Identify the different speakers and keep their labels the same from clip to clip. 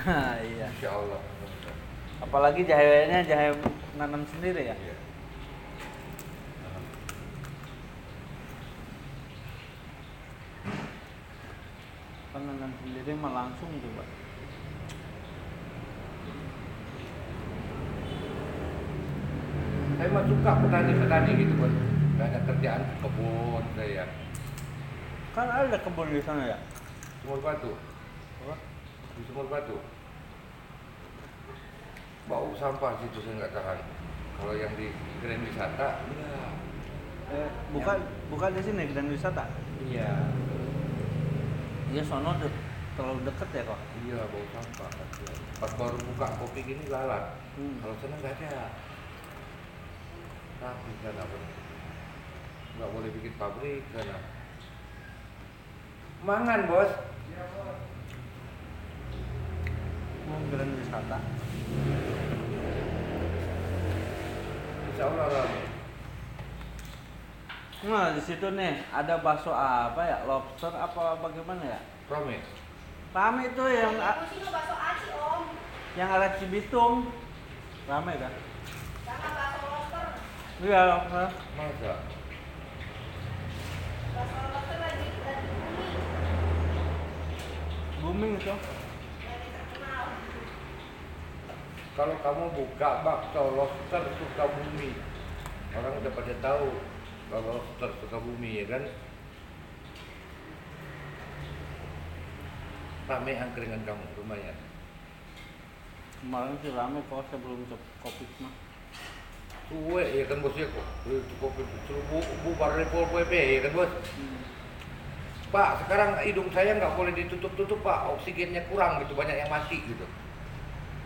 Speaker 1: iya.
Speaker 2: Insya Allah.
Speaker 1: Apalagi jahenya jahe nanam sendiri ya.
Speaker 2: Iya.
Speaker 1: Kan nanam sendiri mah langsung coba.
Speaker 2: Saya mah suka petani-petani gitu. Gak ada kerjaan ke kebun saya.
Speaker 1: Kan ada kebun di sana ya.
Speaker 2: Sumur batu.
Speaker 1: Apa?
Speaker 2: Di sumur batu. Bau sampah situ saya nggak tahan. Kalau yang di Grand Wisata, iya.
Speaker 1: Eh, bukan bukan di sini dan wisata.
Speaker 2: Iya.
Speaker 1: Iya sono de terlalu deket ya kok.
Speaker 2: Iya, bau sampah. Pas baru buka kopi gini lalat.
Speaker 1: Hmm.
Speaker 2: Kalau sana nggak ada. Tapi sana boleh. Nggak boleh bikin pabrik sana. Mangan bos.
Speaker 1: Mau grand wisata.
Speaker 2: Insya Allah rame.
Speaker 1: Nah di situ nih ada bakso apa ya lobster apa bagaimana ya?
Speaker 2: Rame.
Speaker 1: Rame itu yang
Speaker 3: Aku sih bakso aci om,
Speaker 1: yang ada Cibitung. Rame kan?
Speaker 3: sama bakso lobster.
Speaker 1: Iya lobster.
Speaker 2: Masa?
Speaker 3: Bakso lobster lagi lagi booming,
Speaker 1: Booming itu.
Speaker 3: lagi terkenal.
Speaker 2: Kalau kamu buka bakso lobster Sukabumi, orang udah pada tahu kalau lobster Sukabumi ya kan. Rame angkringan kamu lumayan.
Speaker 1: Kemarin sih rame kok sebelum kopi mah.
Speaker 2: Suwe ya kan bos ya kok. Eh, Kopi suruh bu, bubar dari Pol PP ya kan bos.
Speaker 1: Hmm.
Speaker 2: Pak, sekarang hidung saya nggak boleh ditutup-tutup pak, oksigennya kurang gitu, banyak yang mati gitu.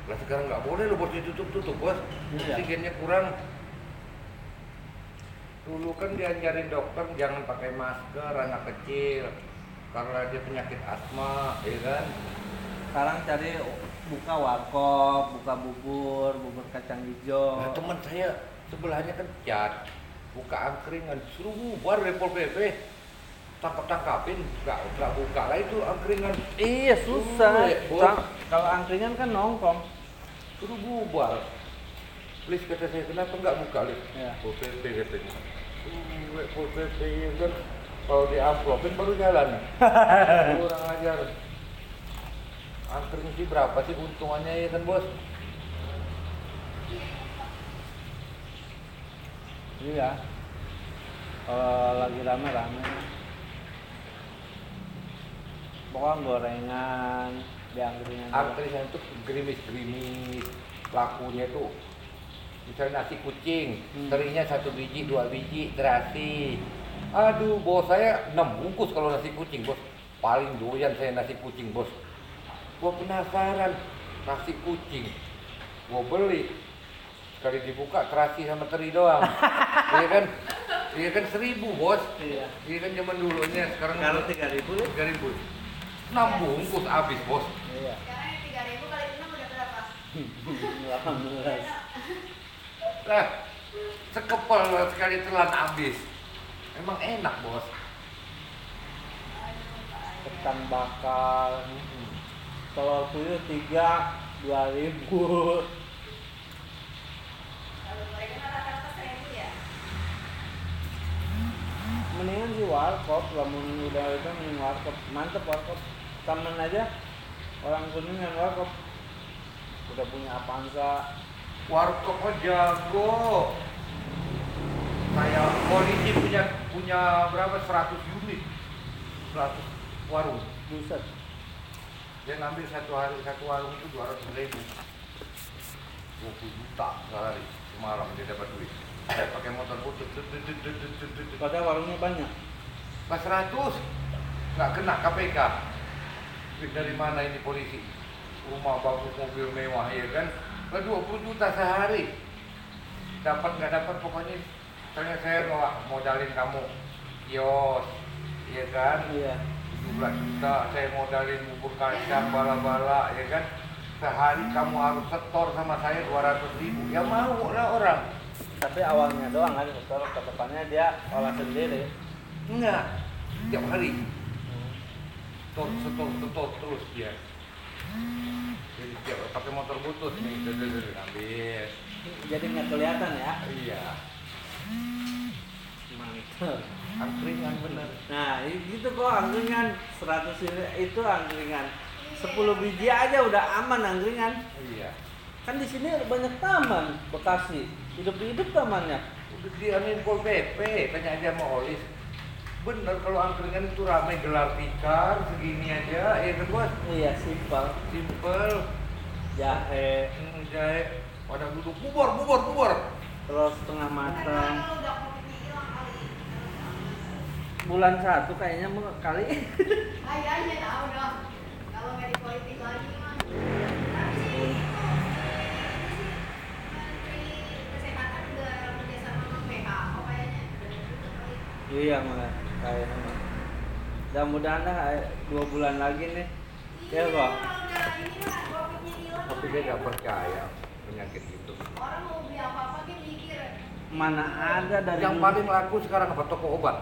Speaker 2: Lah sekarang nggak boleh lo bos ditutup-tutup bos,
Speaker 1: Iya.
Speaker 2: oksigennya kurang. Dulu kan diajarin dokter jangan pakai masker anak kecil karena dia penyakit asma, ya kan?
Speaker 1: Sekarang cari buka warkop, buka bubur, bubur kacang hijau.
Speaker 2: Nah, teman saya sebelahnya kan cat, buka angkringan, suruh bubar dari Pol PP, tangkap tangkapin, nggak nggak buka lah itu angkringan.
Speaker 1: Iya susah. Kalau angkringan kan nongkrong.
Speaker 2: Suruh bubar. Please kata saya kenapa nggak buka list
Speaker 1: Ya.
Speaker 2: Pol PP katanya Pol PP ya kan? Kalau di amplopin baru jalan. Kurang ajar. Angkring sih berapa sih untungannya ya kan bos?
Speaker 1: Iya. Kalau lagi rame-rame. Pokoknya gorengan, juga.
Speaker 2: angkringan itu gerimis-gerimis lakunya tuh misalnya nasi kucing
Speaker 1: Hmm.
Speaker 2: terinya satu biji dua biji terasi. Aduh bos saya enam bungkus kalau nasi kucing bos. Paling doyan saya nasi kucing bos. Gua penasaran nasi kucing. Gua beli. Sekali dibuka terasi sama teri doang. Iya kan? Iya kan seribu bos.
Speaker 1: Iya.
Speaker 2: iya kan zaman dulunya sekarang
Speaker 1: Sekarang tiga ribu ya?
Speaker 2: tiga ribu 6 bungkus habis, Bos.
Speaker 1: Iya.
Speaker 3: Sekarang udah berapa?
Speaker 1: 18.
Speaker 2: Lah, sekepel sekali telan habis. Emang enak, Bos.
Speaker 1: Ketan bakar. Telur puyuh 3 ribu. Warkop, lamun udah itu mending warkop. Mantep warkop. Temen aja orang kuningan warkop. Udah punya Avanza.
Speaker 2: Warkop mah jago. Kayak polisi punya punya berapa 100 unit. 100 warung.
Speaker 1: Buset.
Speaker 2: Dia ngambil satu hari satu warung itu 200 ribu. 20 juta sehari semalam dia dapat duit. Saya pakai motor tut.
Speaker 1: Padahal warungnya banyak.
Speaker 2: Pas 100 nggak kena KPK. Duit dari mana ini polisi? Rumah bagus, mobil mewah ya kan? Lah 20 juta sehari. Dapat nggak dapat pokoknya misalnya saya mau modalin kamu kios, ya kan?
Speaker 1: Iya.
Speaker 2: 17 juta saya modalin bubur kacang bala-bala ya kan? Sehari kamu harus setor sama saya 200 ribu. Ya mau lah orang.
Speaker 1: Tapi awalnya doang kan, setor ke depannya dia olah sendiri.
Speaker 2: Enggak. Tiap hari. Setor, setor terus dia. Jadi setiap pakai motor butut nih, duh, duh, ambil.
Speaker 1: Jadi nggak kelihatan ya.
Speaker 2: Iya,
Speaker 1: Mantap.
Speaker 2: angkringan bener.
Speaker 1: Nah, i- gitu kok angkringan 100 ini itu angkringan. 10 biji aja udah aman angkringan.
Speaker 2: Iya.
Speaker 1: Kan di sini banyak taman Bekasi. Hidup-hidup tamannya.
Speaker 2: Udah dianin Pol PP, tanya aja sama Olis. Bener kalau angkringan itu ramai gelar tikar segini aja, ya kan bos?
Speaker 1: Iya, simpel.
Speaker 2: Simple,
Speaker 1: Jahe,
Speaker 2: hmm, jahe, pada duduk bubur, bubur, bubur.
Speaker 1: terus setengah matang.
Speaker 3: kalau.
Speaker 1: Bulan satu kayaknya mau kali.
Speaker 3: Kayaknya tahu dong. Kalau nggak di politik lagi mah.
Speaker 1: Iya malah mah. Mudah-mudahan dah eh, dua bulan lagi nih. Ya,
Speaker 3: Iya,
Speaker 1: Kok.
Speaker 3: lah hilang.
Speaker 2: Tapi dia nggak percaya penyakit itu.
Speaker 3: Orang mau beli apa-apa dia mikir.
Speaker 1: Mana ada dari
Speaker 2: Yang
Speaker 1: dulu.
Speaker 2: paling laku sekarang apa toko obat?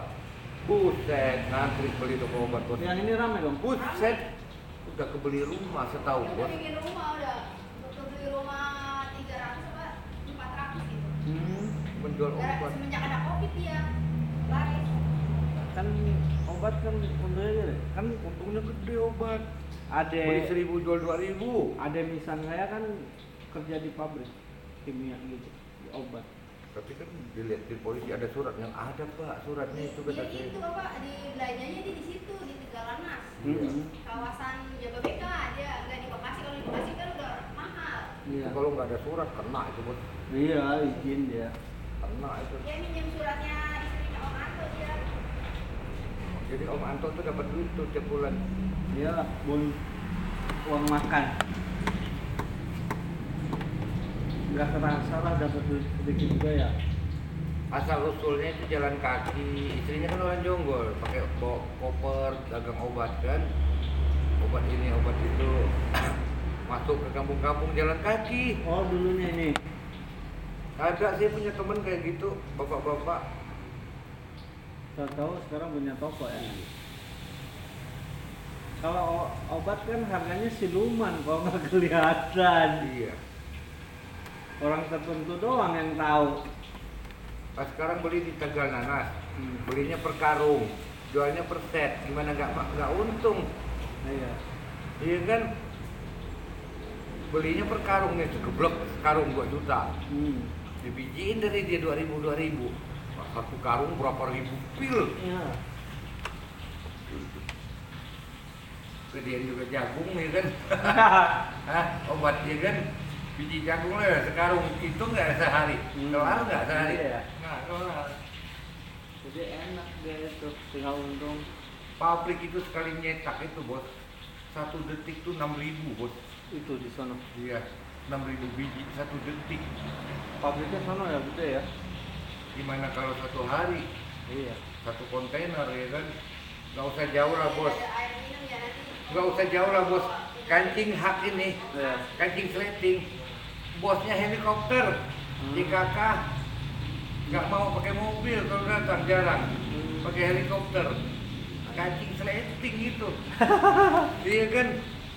Speaker 2: Buset, ngantri beli toko obat bos.
Speaker 1: Yang ini rame dong.
Speaker 2: Buset, udah kebeli rumah setahu
Speaker 3: Yang
Speaker 2: bos.
Speaker 3: udah bikin rumah udah. Untuk beli rumah 300 apa 400 gitu.
Speaker 1: Hmm,
Speaker 2: Menjual obat.
Speaker 3: Semenjak ada covid dia laris.
Speaker 1: Kan obat kan untungnya. Kan
Speaker 2: Untungnya gede obat.
Speaker 1: ada
Speaker 2: Beli seribu jual dua ribu.
Speaker 1: ada misan saya kan kerja di pabrik kimia gitu di obat
Speaker 2: Tapi kan dilihat di polisi ada surat yang ada pak suratnya itu
Speaker 3: Iya
Speaker 2: kata
Speaker 3: itu bapak di belanjanya di situ di Tegalanas.
Speaker 2: Iya.
Speaker 1: Mm-mm.
Speaker 3: Kawasan Jababeka dia nggak di Bekasi kalau di Bekasi kan udah mahal.
Speaker 1: iya
Speaker 2: kalau nggak ada surat kena itu bos.
Speaker 1: iya izin dia
Speaker 2: Kena itu.
Speaker 3: Dia minjem suratnya istrinya Om Anto dia.
Speaker 2: Jadi Om Anto tuh dapat duit tuh tiap bulan.
Speaker 1: dia bun uang makan nggak kerasa lah dapat duit sedikit juga ya
Speaker 2: Asal usulnya itu jalan kaki. Istrinya kan orang jonggol, pakai bawa koper dagang obat kan. Obat ini obat itu. Masuk ke kampung-kampung jalan kaki.
Speaker 1: oh dulunya ini
Speaker 2: Ada sih punya temen kayak gitu, bapak-bapak.
Speaker 1: Saya tahu sekarang punya toko ya. Kalau obat kan harganya siluman kalau nggak kelihatan?
Speaker 2: Iya.
Speaker 1: orang tertentu doang yang tahu.
Speaker 2: Pas sekarang beli di Tegal Nanas,
Speaker 1: Hmm.
Speaker 2: belinya per karung, jualnya per set, gimana nggak nggak untung,
Speaker 1: iya.
Speaker 2: Iya kan? Belinya per karung nih, segeblek karung 2 juta,
Speaker 1: hmm.
Speaker 2: dibijiin dari dia 2000 2000 satu karung berapa ribu pil,
Speaker 1: iya.
Speaker 2: Gedean juga jagung ya kan, Hah, obat ya kan, biji jagung lah sekarung. Itu nggak sehari,
Speaker 1: Hmm.
Speaker 2: kelar nggak sehari,
Speaker 1: Iya.
Speaker 2: nggak kelar.
Speaker 1: jadi enak dia itu tinggal untung.
Speaker 2: Pabrik itu sekali nyetak itu bos, satu detik tuh 6000 bos.
Speaker 1: itu di sana.
Speaker 2: Iya, 6000 biji satu detik.
Speaker 1: pabriknya sana ya gede ya
Speaker 2: Gimana kalau satu hari
Speaker 1: iya
Speaker 2: satu kontainer ya kan? Gak usah jauh lah bos,
Speaker 3: Ada air minum ya nanti.
Speaker 2: gak usah jauh lah bos. Kancing hak ini,
Speaker 1: iya
Speaker 2: kancing sleting. Bosnya helikopter,
Speaker 1: Hmm.
Speaker 2: JKK. Gak mau pakai mobil kalau datang jarang,
Speaker 1: Hmm.
Speaker 2: pakai helikopter. Kancing sleting itu. iya kan?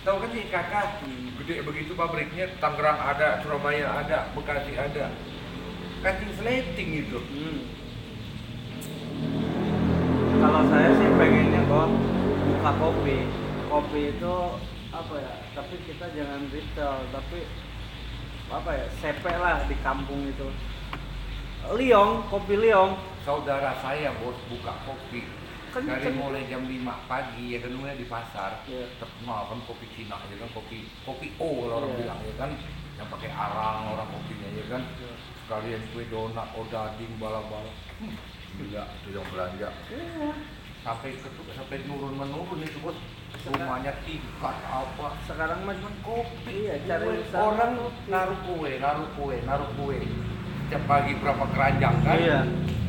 Speaker 2: Tahu kan JKK?
Speaker 1: Hmm.
Speaker 2: Gede begitu pabriknya, Tangerang ada, Surabaya ada, Bekasi ada. Sleting itu.
Speaker 1: Hmm. Kalau saya sih pengennya kok buka kopi. Kopi itu apa ya? Tapi kita jangan retail, tapi apa ya? CP lah di kampung itu. Liong, kopi Liong.
Speaker 2: Saudara saya bos buka kopi
Speaker 1: Kan-
Speaker 2: dari
Speaker 1: kan-
Speaker 2: mulai jam 5 pagi ya kan mulai di pasar
Speaker 1: Iya.
Speaker 2: terkenal kan kopi Cina ya kan kopi kopi O kalau orang
Speaker 1: Iya.
Speaker 2: bilang ya kan yang pakai arang orang kopinya ya kan
Speaker 1: Iya.
Speaker 2: Sekalian kue donat odading bala-bala hmm, gila itu yang belanja
Speaker 1: Iya.
Speaker 2: sampai ke sampai nurun menurun itu bos rumahnya tingkat apa
Speaker 1: Sekarang mah
Speaker 2: cuman kopi
Speaker 1: Iya, cari
Speaker 2: orang naruh kue naruh kue naruh kue setiap pagi berapa keranjang kan
Speaker 1: Iya.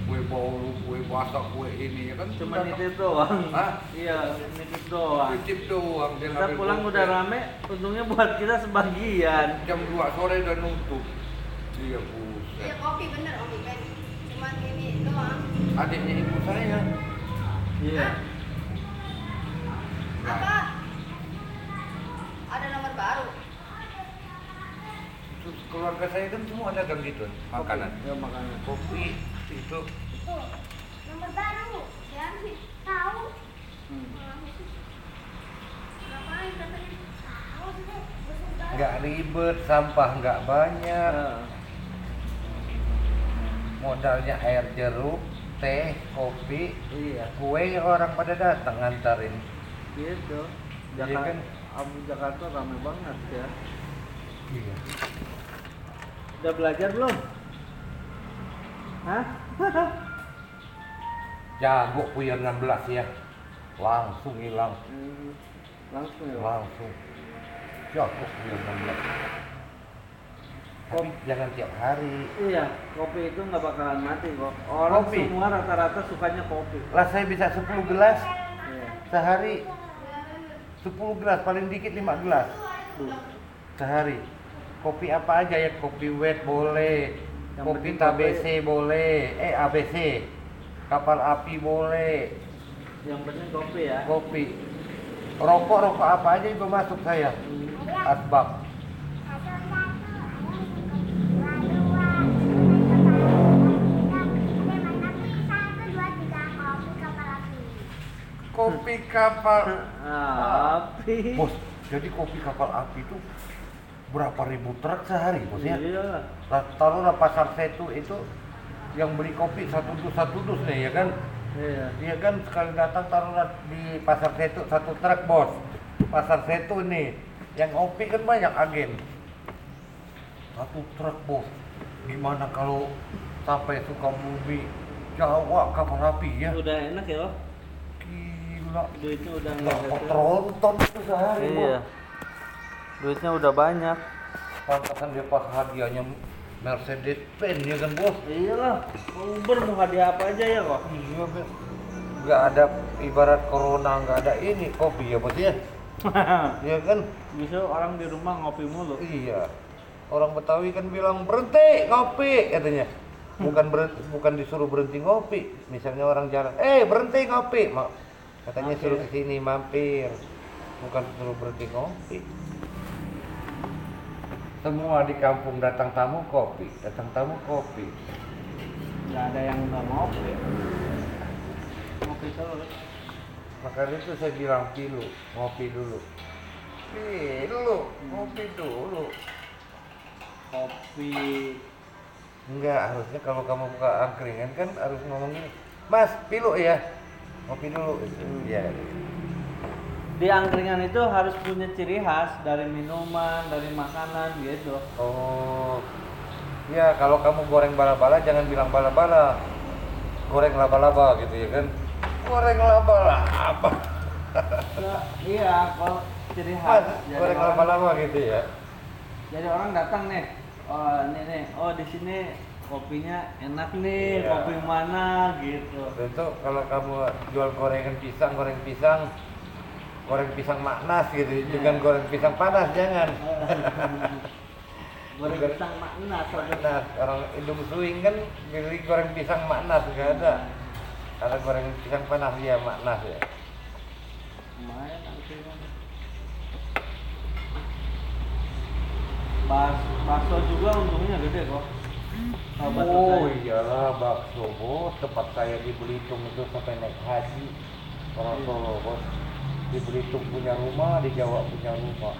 Speaker 2: kue bolu kue basah kue ini ya kan
Speaker 1: Cuma nitip doang.
Speaker 2: Hah?
Speaker 1: Iya, nitip doang.
Speaker 2: titip doang dia
Speaker 1: Kita pulang udah rame, untungnya buat kita sebagian.
Speaker 2: jam 2 sore udah nutup iya
Speaker 3: Iya kopi bener Om Iben. Cuman ini doang.
Speaker 2: Adiknya ibu saya.
Speaker 1: Iya. Yeah.
Speaker 3: Apa? Ada nomor baru?
Speaker 2: Terus keluarga saya kan semua ada kan gitu makanan.
Speaker 1: Kopi. Ya makanan
Speaker 2: kopi itu.
Speaker 3: Tuh, nomor baru. Ya, tahu.
Speaker 1: Hmm.
Speaker 3: Ngapain katanya?
Speaker 2: nggak ribet sampah nggak banyak
Speaker 1: nah
Speaker 2: modalnya air jeruk, teh, kopi,
Speaker 1: Iya.
Speaker 2: kue orang pada datang ngantarin.
Speaker 1: Gitu.
Speaker 2: Iya
Speaker 1: Jakarta,
Speaker 2: kan?
Speaker 1: Abu Jakarta ramai banget ya.
Speaker 2: Iya.
Speaker 1: Udah belajar belum? Hah?
Speaker 2: Jago puyer 16 ya, langsung hilang,
Speaker 1: Hmm, langsung ya.
Speaker 2: langsung. Jago puyer 16. Tapi jangan tiap hari.
Speaker 1: Iya, kopi itu nggak bakalan mati kok. Orang
Speaker 2: Kopi?
Speaker 1: semua rata-rata sukanya kopi.
Speaker 2: Lah saya bisa 10 gelas
Speaker 1: Iya.
Speaker 2: sehari. 10 gelas paling dikit 5 gelas
Speaker 1: Tuh.
Speaker 2: sehari. Kopi apa aja ya? Kopi wet boleh.
Speaker 1: Yang
Speaker 2: kopi TBC boleh. Eh ABC. Kapal api boleh.
Speaker 1: Yang penting kopi ya.
Speaker 2: Kopi. Rokok rokok apa aja juga masuk saya.
Speaker 1: Hmm.
Speaker 2: Asbak. Kopi kapal.
Speaker 1: Api.
Speaker 2: Bos, jadi kopi kapal api itu berapa ribu truk sehari bos ya?
Speaker 1: Iya.
Speaker 2: Nah, Taruhlah pasar setu itu yang beli kopi satu dus satu dus nih ya kan?
Speaker 1: Iya.
Speaker 2: Dia kan sekali datang taruhlah di pasar setu satu truk bos. Pasar setu nih, yang kopi kan banyak agen. Satu truk bos. Gimana kalau sampai Sukabumi, Jawa kapal api ya?
Speaker 1: Udah enak ya, loh.
Speaker 2: Gila.
Speaker 1: Duitnya udah nggak
Speaker 2: Berapa
Speaker 1: ada.
Speaker 2: tronton itu sehari bos?
Speaker 1: Iya. Duitnya udah banyak.
Speaker 2: Pantasan dia pas hadiahnya Mercedes Benz ya kan bos?
Speaker 1: Iyalah, Uber mau hadiah apa aja ya kok.
Speaker 2: Iya kan. Nggak ada ibarat corona nggak ada ini kopi ya bos ya? Iya kan?
Speaker 1: Bisa orang di rumah ngopi mulu.
Speaker 2: Iya. Orang Betawi kan bilang berhenti ngopi katanya. Bukan berhenti, bukan disuruh berhenti ngopi. Misalnya orang jalan, eh berhenti ngopi. Katanya
Speaker 1: Mampir.
Speaker 2: suruh ke sini mampir. Bukan suruh berhenti ngopi. Semua di kampung datang tamu kopi, datang tamu kopi.
Speaker 1: Nggak ada yang nggak ngopi. Ngopi terus.
Speaker 2: Maka itu saya bilang pilu, ngopi dulu. Pilu, ngopi dulu.
Speaker 1: Kopi.
Speaker 2: Enggak, harusnya kalau kamu buka angkringan kan harus ngomong gini. Mas, pilu ya? Ngopi dulu.
Speaker 1: Hmm.
Speaker 2: Iya.
Speaker 1: Di angkringan itu harus punya ciri khas dari minuman, dari makanan gitu.
Speaker 2: Oh. Ya, kalau kamu goreng bala-bala jangan bilang bala-bala. Goreng laba-laba gitu ya kan. Goreng laba-laba.
Speaker 1: Nah, iya, kalau ciri
Speaker 2: Mas,
Speaker 1: khas. Jadi
Speaker 2: goreng laba-laba gitu ya.
Speaker 1: jadi orang datang nih. Oh, ini nih. Oh, di sini kopinya enak nih.
Speaker 2: Iya.
Speaker 1: Kopi mana gitu.
Speaker 2: Tentu kalau kamu jual gorengan pisang, goreng pisang, goreng pisang maknas gitu,
Speaker 1: Iya.
Speaker 2: jangan goreng pisang panas, jangan.
Speaker 1: goreng pisang makna
Speaker 2: Maknas, orang Indung Suing kan beli goreng pisang maknas, nggak ada. Kalau goreng pisang panas ya maknas ya.
Speaker 1: lumayan angkringan Bas, bakso juga untungnya gede kok Bakso
Speaker 2: Oh iyalah bakso bos, tempat saya di Belitung itu sampai naik haji orang
Speaker 1: Iya.
Speaker 2: Solo bos. Di Belitung punya rumah, di Jawa punya rumah.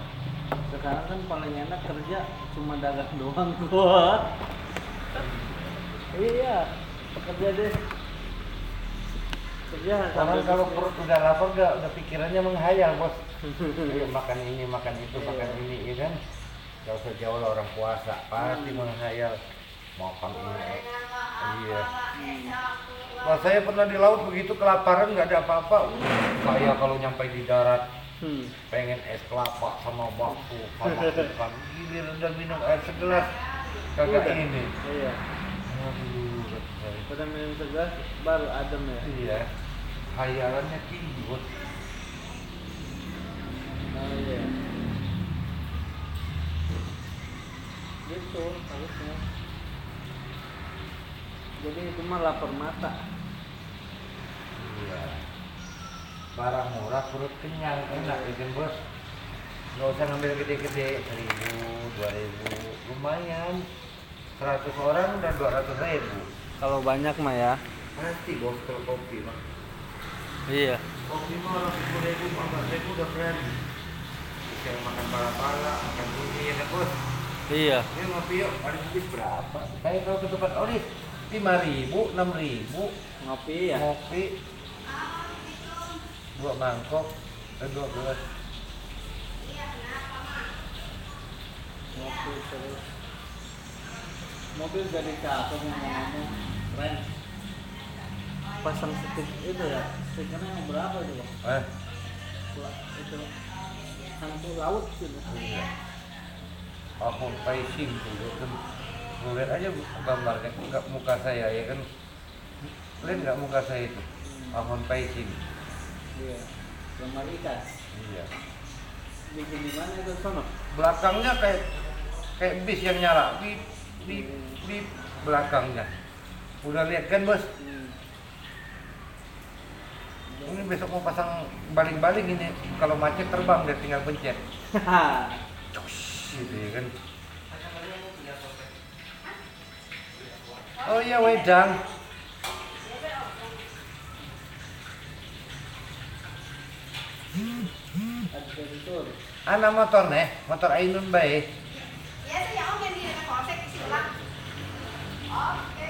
Speaker 1: sekarang kan paling enak kerja cuma dagang doang gua iya kerja deh kerja
Speaker 2: Orang kalau perut udah lapar udah, udah pikirannya menghayal bos. Ayo makan ini, makan itu,
Speaker 1: Iya.
Speaker 2: makan ini, ya kan? Gak usah jauh lah orang puasa, pasti
Speaker 1: Hmm.
Speaker 2: menghayal makan ini. Iya.
Speaker 3: Hmm.
Speaker 2: Wah saya pernah di laut begitu kelaparan nggak ada apa-apa. Saya kalau nyampe di darat
Speaker 1: hmm.
Speaker 2: pengen es kelapa sama bakso sama ikan. Giliran udah minum air segelas kagak
Speaker 1: Udah.
Speaker 2: ini.
Speaker 1: iya
Speaker 2: Aduh,
Speaker 1: pada minum segelas baru adem ya
Speaker 2: Iya. Hayalannya tinggi bos.
Speaker 1: oh iya gitu harusnya jadi itu mah lapar mata
Speaker 2: Iya. Barang murah perut kenyang enak ya kan bos. nggak usah ngambil gede-gede seribu dua ribu lumayan seratus orang dan dua ratus ribu
Speaker 1: Kalau banyak mah ya.
Speaker 2: pasti bos kalau kopi mah
Speaker 1: Iya.
Speaker 2: kopi mah orang sepuluh ribu empat ribu udah berani bisa makan pala-pala makan bumi ya bos
Speaker 1: Iya.
Speaker 2: ini ngopi yuk habis berapa kayak kalau ke tempat oris lima ribu enam ribu
Speaker 1: Ngopi ya.
Speaker 2: ngopi dua mangkok dan dua gelas
Speaker 3: Iya?
Speaker 1: Ngopi terus. Mobil jadi cakep ngomong-ngomong. Keren. Pasang stick itu ya. Stikernya yang berapa itu? Bang?
Speaker 2: eh
Speaker 1: Itu hantu laut gitu.
Speaker 2: aku pacing tuh gue lihat aja gambarnya nggak muka saya ya kan? Lihat nggak muka saya itu? Ahon pacing
Speaker 1: Iya. Gambar ikan.
Speaker 2: iya.
Speaker 1: Bikin di mana itu? Sono?
Speaker 2: belakangnya kayak kayak bis yang nyala. Bip bip bip. Belakangnya. Udah lihat kan bos?
Speaker 1: Hmm.
Speaker 2: ini besok mau pasang baling-baling ini. Kalau macet terbang dia tinggal pencet. Gitu ya kan oh iya wedang. Anak motor nih motor Ainun baik
Speaker 3: Ya, saya om yang di dekat polsek isi ulang. Oke.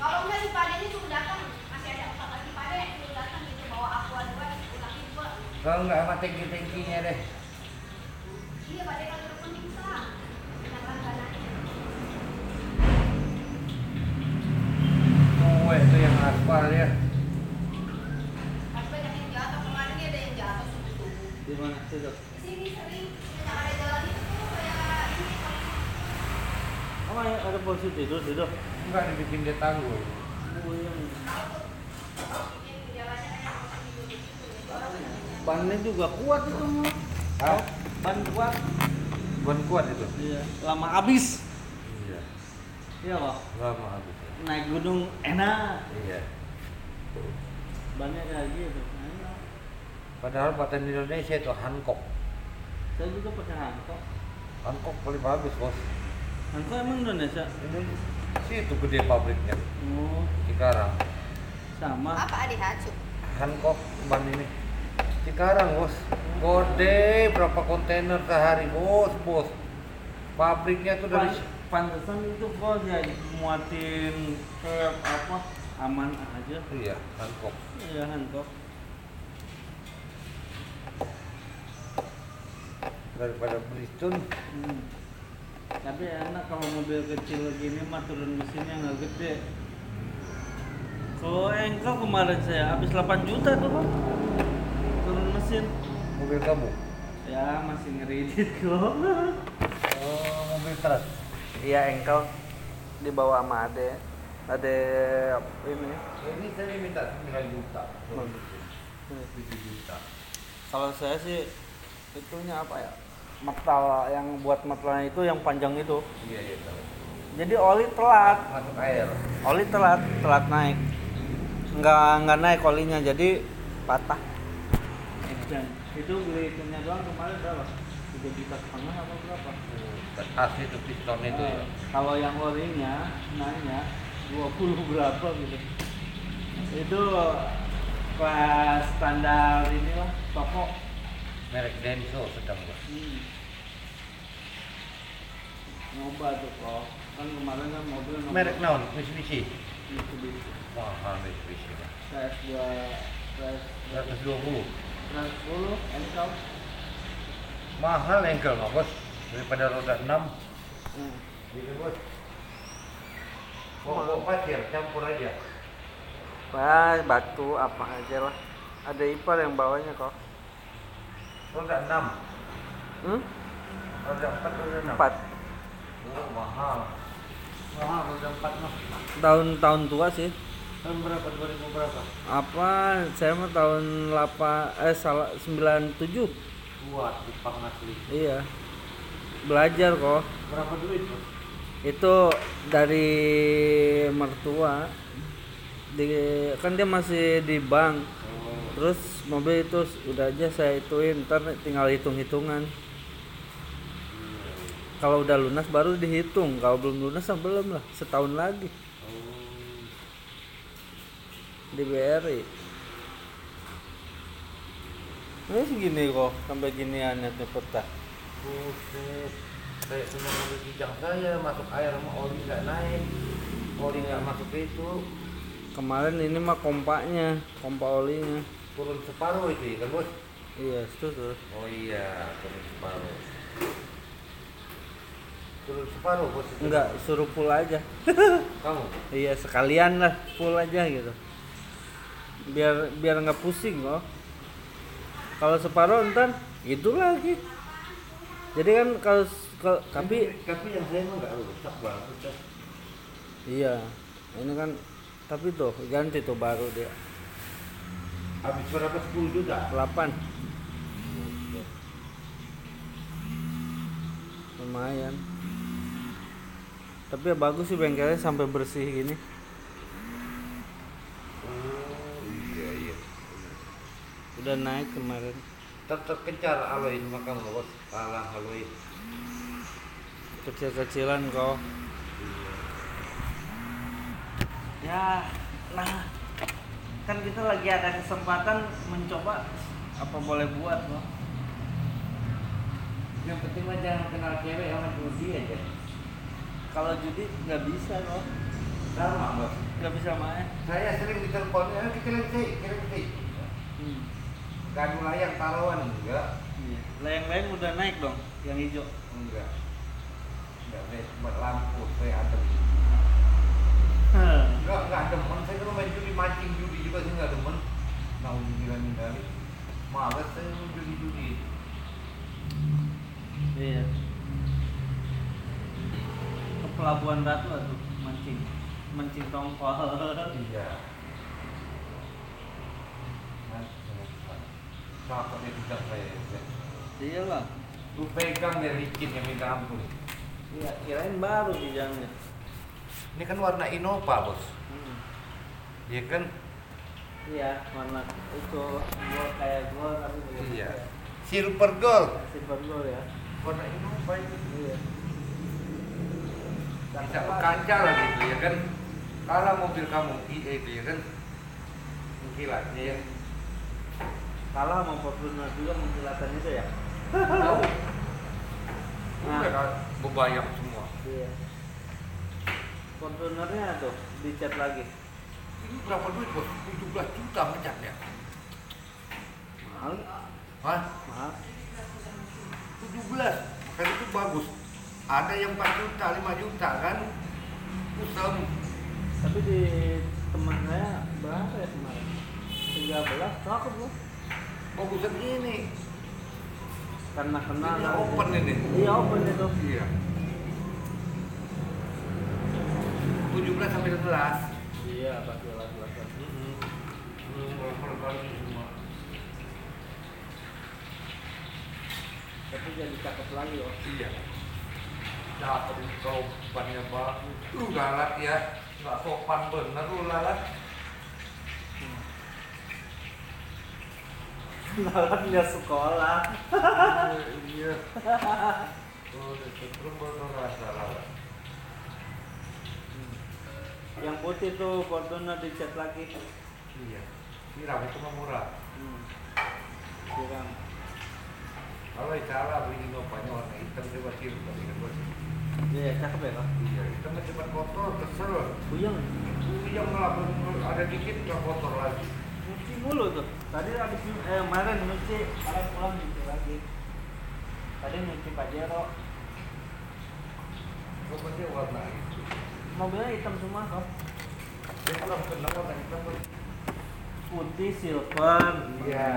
Speaker 3: Kalau enggak si Pade ini suruh datang, masih ada empat lagi Pade suruh datang gitu bawa aqua dua, dua.
Speaker 2: kalau nggak sama tangki-tangkinya deh.
Speaker 3: Iya, Pade kalau
Speaker 2: Kue itu yang aspal ya
Speaker 3: banyak yang jatuh kemarin dia ada yang jatuh.
Speaker 1: Di mana situ?
Speaker 3: Di sini sering yang ada jalan itu tuh kayak ini
Speaker 1: Oh, ya, ada posisi tidur situ.
Speaker 2: nggak dibikin dia tanggul
Speaker 1: Oh, yang
Speaker 3: bikin jalannya kayak orang tidur gitu ya.
Speaker 1: bannya juga kuat itu.
Speaker 2: Hah?
Speaker 1: Ban kuat.
Speaker 2: Ban kuat itu
Speaker 1: Iya. Lama habis.
Speaker 2: iya
Speaker 1: Iya kok.
Speaker 2: lama habis.
Speaker 1: Naik gunung enak.
Speaker 2: iya
Speaker 1: Bannya kayak gitu. Enak.
Speaker 2: padahal paten Indonesia itu Hancock
Speaker 1: Saya juga pakai Hancock.
Speaker 2: Hancock paling bagus bos
Speaker 1: Hancock emang Indonesia?
Speaker 2: ini situ gede pabriknya
Speaker 1: Oh,
Speaker 2: Cikarang
Speaker 1: sama.
Speaker 3: Apa adik hacu?
Speaker 2: Hancock ban ini Cikarang bos gede berapa kontainer sehari bos bos pabriknya tuh dari
Speaker 1: Pan- pantesan itu kok ya muatin ke apa aman aja.
Speaker 2: Iya Hancock.
Speaker 1: Iya Hancock.
Speaker 2: Daripada Bristol.
Speaker 1: Hmm. tapi enak kalau mobil kecil gini mah turun mesinnya nggak gede. Kalau engkel kemarin saya habis 8 juta tuh kok turun mesin.
Speaker 2: Mobil kamu?
Speaker 1: Ya masih ngeridit kok.
Speaker 2: Oh mobil truk
Speaker 1: iya engkel dibawa sama ade ade ini
Speaker 2: ini saya minta 9 juta
Speaker 1: Hmm.
Speaker 2: 7 juta
Speaker 1: Kalau saya sih itunya apa ya? Metal yang buat metalnya itu yang panjang itu.
Speaker 2: iya iya tahu.
Speaker 1: Jadi oli telat,
Speaker 2: masuk air
Speaker 1: oli telat, telat naik. Nggak nggak naik olinya, jadi patah. Dan itu beli itunya doang kemarin berapa? Tiga juta setengah apa?
Speaker 2: Asli itu piston itu ya
Speaker 1: Kalau yang olinya nanya 20 berapa gitu. Itu kelas standar inilah toko.
Speaker 2: merek Denso sedang bos
Speaker 1: Hmm. Nyoba tuh kok. Kan kemarin kan mobil nomor
Speaker 2: merek naon Mitsubishi
Speaker 1: Mitsubishi.
Speaker 2: mahal Mitsubishi mah.
Speaker 1: CS 2 CS
Speaker 2: 120
Speaker 1: 110 engkau.
Speaker 2: mahal engkel mah bos daripada roda 6
Speaker 1: Hmm.
Speaker 2: gitu bos Bawa pasir campur aja
Speaker 1: Wah, batu apa aja lah. Ada ipar yang bawanya kok.
Speaker 2: roda 6
Speaker 1: Hmm?
Speaker 2: roda 4 roda 6
Speaker 1: Empat.
Speaker 2: oh mahal mahal roda 4 mah
Speaker 1: Tahun-tahun tua sih.
Speaker 2: tahun berapa 2000 berapa
Speaker 1: Apa? Saya mah tahun 8 eh salah 97.
Speaker 2: kuat Jepang asli
Speaker 1: Iya. Belajar kok.
Speaker 2: berapa duit
Speaker 1: Itu dari mertua. Di kan dia masih di bank.
Speaker 2: oh
Speaker 1: terus mobil itu udah aja saya ituin ntar tinggal hitung hitungan kalau udah lunas baru dihitung kalau belum lunas ya belum lah setahun lagi
Speaker 2: Oh.
Speaker 1: di BRI ini segini kok sampai giniannya tuh peta
Speaker 2: Buset. Kayak cuma mobil kijang saya masuk air sama oli nggak naik. Oli nggak masuk itu.
Speaker 1: kemarin ini mah kompaknya kompa olinya
Speaker 2: Turun separuh itu ya kan bos?
Speaker 1: iya itu tuh
Speaker 2: Oh iya, turun separuh. Turun separuh bos itu.
Speaker 1: enggak suruh full aja
Speaker 2: Kamu?
Speaker 1: iya sekalian lah full aja gitu biar biar nggak pusing kok kalau separuh ntar itu lagi jadi kan kalau kalau- tapi
Speaker 2: tapi yang saya nggak rusak bagus kan.
Speaker 1: iya ini kan tapi tuh ganti tuh baru dia
Speaker 2: Habis berapa 10 juta?
Speaker 1: 8 lumayan tapi ya bagus sih bengkelnya sampai bersih gini
Speaker 2: Oh iya iya.
Speaker 1: udah naik kemarin
Speaker 2: Tetap kencar aloy sama kamu bos. Kalah aloy.
Speaker 1: kecil-kecilan kok ya nah kan kita lagi ada kesempatan mencoba apa boleh buat loh
Speaker 2: Yang penting mah jangan kenal cewek sama judi aja.
Speaker 1: kalau judi nggak bisa loh
Speaker 2: Sama bos.
Speaker 1: nggak bisa main
Speaker 2: Saya sering ditelepon, eh kirim sih, kirim sih.
Speaker 1: hmm.
Speaker 2: Gadu layang taruhan enggak?
Speaker 1: iya. layang-layang udah naik dong yang hijau
Speaker 2: Enggak. Enggak, saya cuma lampu, saya ada. Enggak, enggak demen. Saya kalau main judi mancing judi juga saya enggak demen. Mau gila kali. Males saya main judi-judi.
Speaker 1: iya ke pelabuhan ratu tuh mancing mancing tongkol
Speaker 2: Iya. Cakep ya tidak saya.
Speaker 1: iyalah
Speaker 2: Lu pegang ya licin yang minta ampun.
Speaker 1: iya kirain baru kijangnya
Speaker 2: Ini kan warna Innova bos.
Speaker 1: hmm.
Speaker 2: Iya kan?
Speaker 1: iya warna itu gua kayak gua tapi
Speaker 2: Iya.
Speaker 1: ya.
Speaker 2: Silver gold.
Speaker 1: silver gold ya
Speaker 2: Warna Innova itu.
Speaker 1: iya
Speaker 2: Bisa kaca lagi itu ya kan? Kalau mobil kamu itu ya kan? Kilatnya ya.
Speaker 1: Kalah sama Fortuner juga menghilatan itu ya? Nah.
Speaker 2: Bebayang semua.
Speaker 1: iya Fortunernya tuh dicat lagi
Speaker 2: Ini berapa duit bos? 17 juta ngecatnya.
Speaker 1: mahal
Speaker 2: Hah?
Speaker 1: mahal
Speaker 2: 17. Makanya itu bagus. Ada yang 4 juta, 5 juta kan? Kusem.
Speaker 1: tapi di teman saya berapa ya kemarin 13 cakep loh
Speaker 2: Bagusan ini.
Speaker 1: karena kenal
Speaker 2: Ini open ini.
Speaker 1: iya open itu
Speaker 2: Iya. 17 sampai 11.
Speaker 1: iya pasti lah lah tapi jadi cakep lagi loh
Speaker 2: Iya. Dapat sopannya bagus. Lu lalat ya. Nggak sopan bener lu lalat.
Speaker 1: Lalatnya sekolah
Speaker 2: Iya. Oh, lalat.
Speaker 1: yang putih tuh Fortuner dicat lagi
Speaker 2: Iya. Siram itu mah murah.
Speaker 1: hmm. siram
Speaker 2: Kalau salah beli nopanya warna hitam coba siram tadi kan bos.
Speaker 1: iya cakep ya kak
Speaker 2: Iya, hitam cuma kotor, kesel.
Speaker 1: buyang
Speaker 2: Yang malah ada dikit nggak kotor lagi.
Speaker 1: Mulu tuh tadi habis eh kemarin nyuci sekarang pulang nyuci lagi tadi nyuci Pajero
Speaker 2: Pokoknya warna
Speaker 1: mobilnya hitam semua kok
Speaker 2: Dia kalau kenal warna hitam
Speaker 1: putih silver
Speaker 2: Iya.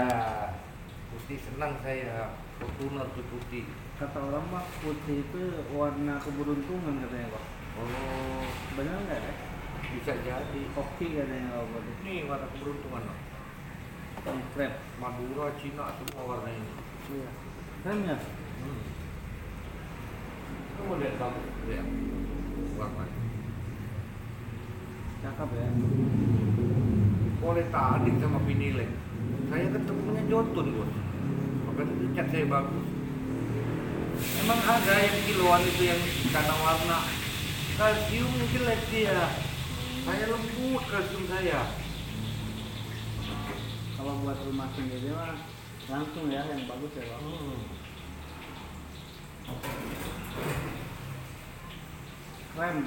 Speaker 2: Putih senang saya. Fortuner tuh putih.
Speaker 1: kata orang mah putih itu warna keberuntungan katanya kok
Speaker 2: Oh,
Speaker 1: benar nggak ya
Speaker 2: bisa jadi.
Speaker 1: oke katanya kalau putih
Speaker 2: Ini warna keberuntungan. loh.
Speaker 1: Krep
Speaker 2: Madura, Cina semua warna ini.
Speaker 1: iya kremnya
Speaker 2: Hmm. Kamu lihat bagus, lihat warna.
Speaker 1: cakep ya
Speaker 2: Boleh tanding sama Pinilek. Saya kan temunya jotun bos. Makanya itu cat saya bagus. Emang ada yang kiloan itu yang karena warna kalsium jelek dia. Saya lembut kalsium saya.
Speaker 1: Buat rumah sendiri mah langsung ya yang bagus ya bang
Speaker 2: Hmm.
Speaker 1: krem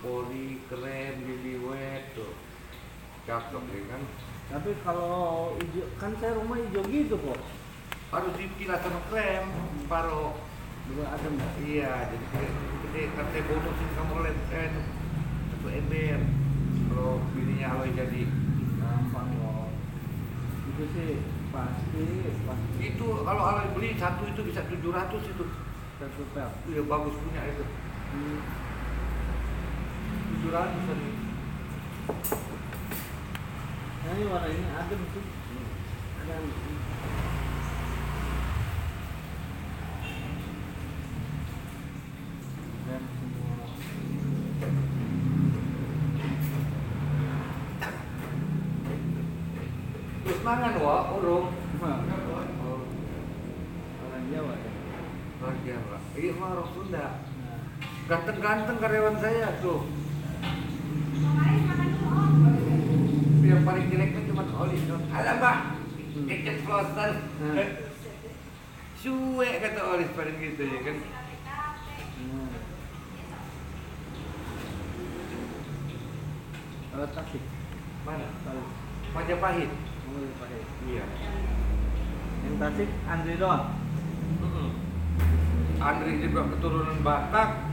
Speaker 2: Poli keren jadi wet tuh. Cakep ya kan.
Speaker 1: tapi kalau hijau kan saya rumah hijau gitu kok
Speaker 2: Harus dipilah sama krem, paro.
Speaker 1: dulu adem ya
Speaker 2: Iya, jadi gede kan saya bonusin kamu eh, satu ember. Kalau bininya aloe jadi
Speaker 1: itu sih pasti pasti
Speaker 2: itu kalau aloe beli satu itu bisa 700 itu.
Speaker 1: satu pel
Speaker 2: Iya bagus punya itu.
Speaker 1: hmm.
Speaker 2: 700 tadi.
Speaker 1: nah ini warna ini adem sih adem
Speaker 2: Ganteng-ganteng karyawan saya tuh. Yang paling jelek kan cuma oli dong. Ada mbak, kecet flosan.
Speaker 1: Hmm.
Speaker 2: Cuek kata oli paling gitu ya kan.
Speaker 1: hmm. kalau tasik
Speaker 2: Mana?
Speaker 1: kalau
Speaker 2: Majapahit.
Speaker 1: dipakai
Speaker 2: Iya.
Speaker 1: yang tasik Andri doang
Speaker 2: Andri juga keturunan Batak.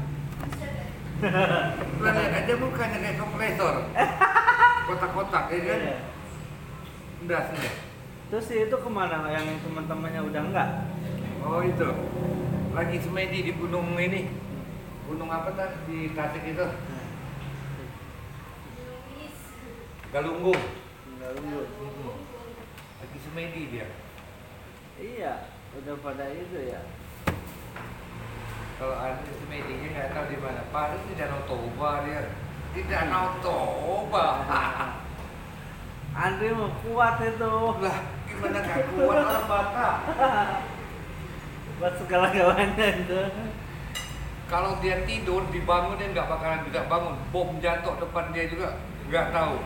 Speaker 2: Lihat aja mukanya kayak kompresor. Kotak-kotak ya kan.
Speaker 1: Iya.
Speaker 2: Dasnya.
Speaker 1: terus itu ke mana yang teman-temannya udah enggak
Speaker 2: Oh itu. Lagi semedi di gunung ini. Gunung apa tadi di Tasik itu? Galunggung.
Speaker 1: enggak unggul
Speaker 2: Lagi semedi dia.
Speaker 1: iya udah pada itu ya
Speaker 2: Kalau Andri semedinya nggak tahu di mana. Paling di Danau Toba dia. Di Danau Toba.
Speaker 1: Andri mau kuat itu
Speaker 2: lah gimana nggak kuat orang Batak?
Speaker 1: buat segala galanya itu
Speaker 2: Kalau dia tidur dibangun dia nggak bakalan bisa bangun. Bom jatuh depan dia juga nggak tahu.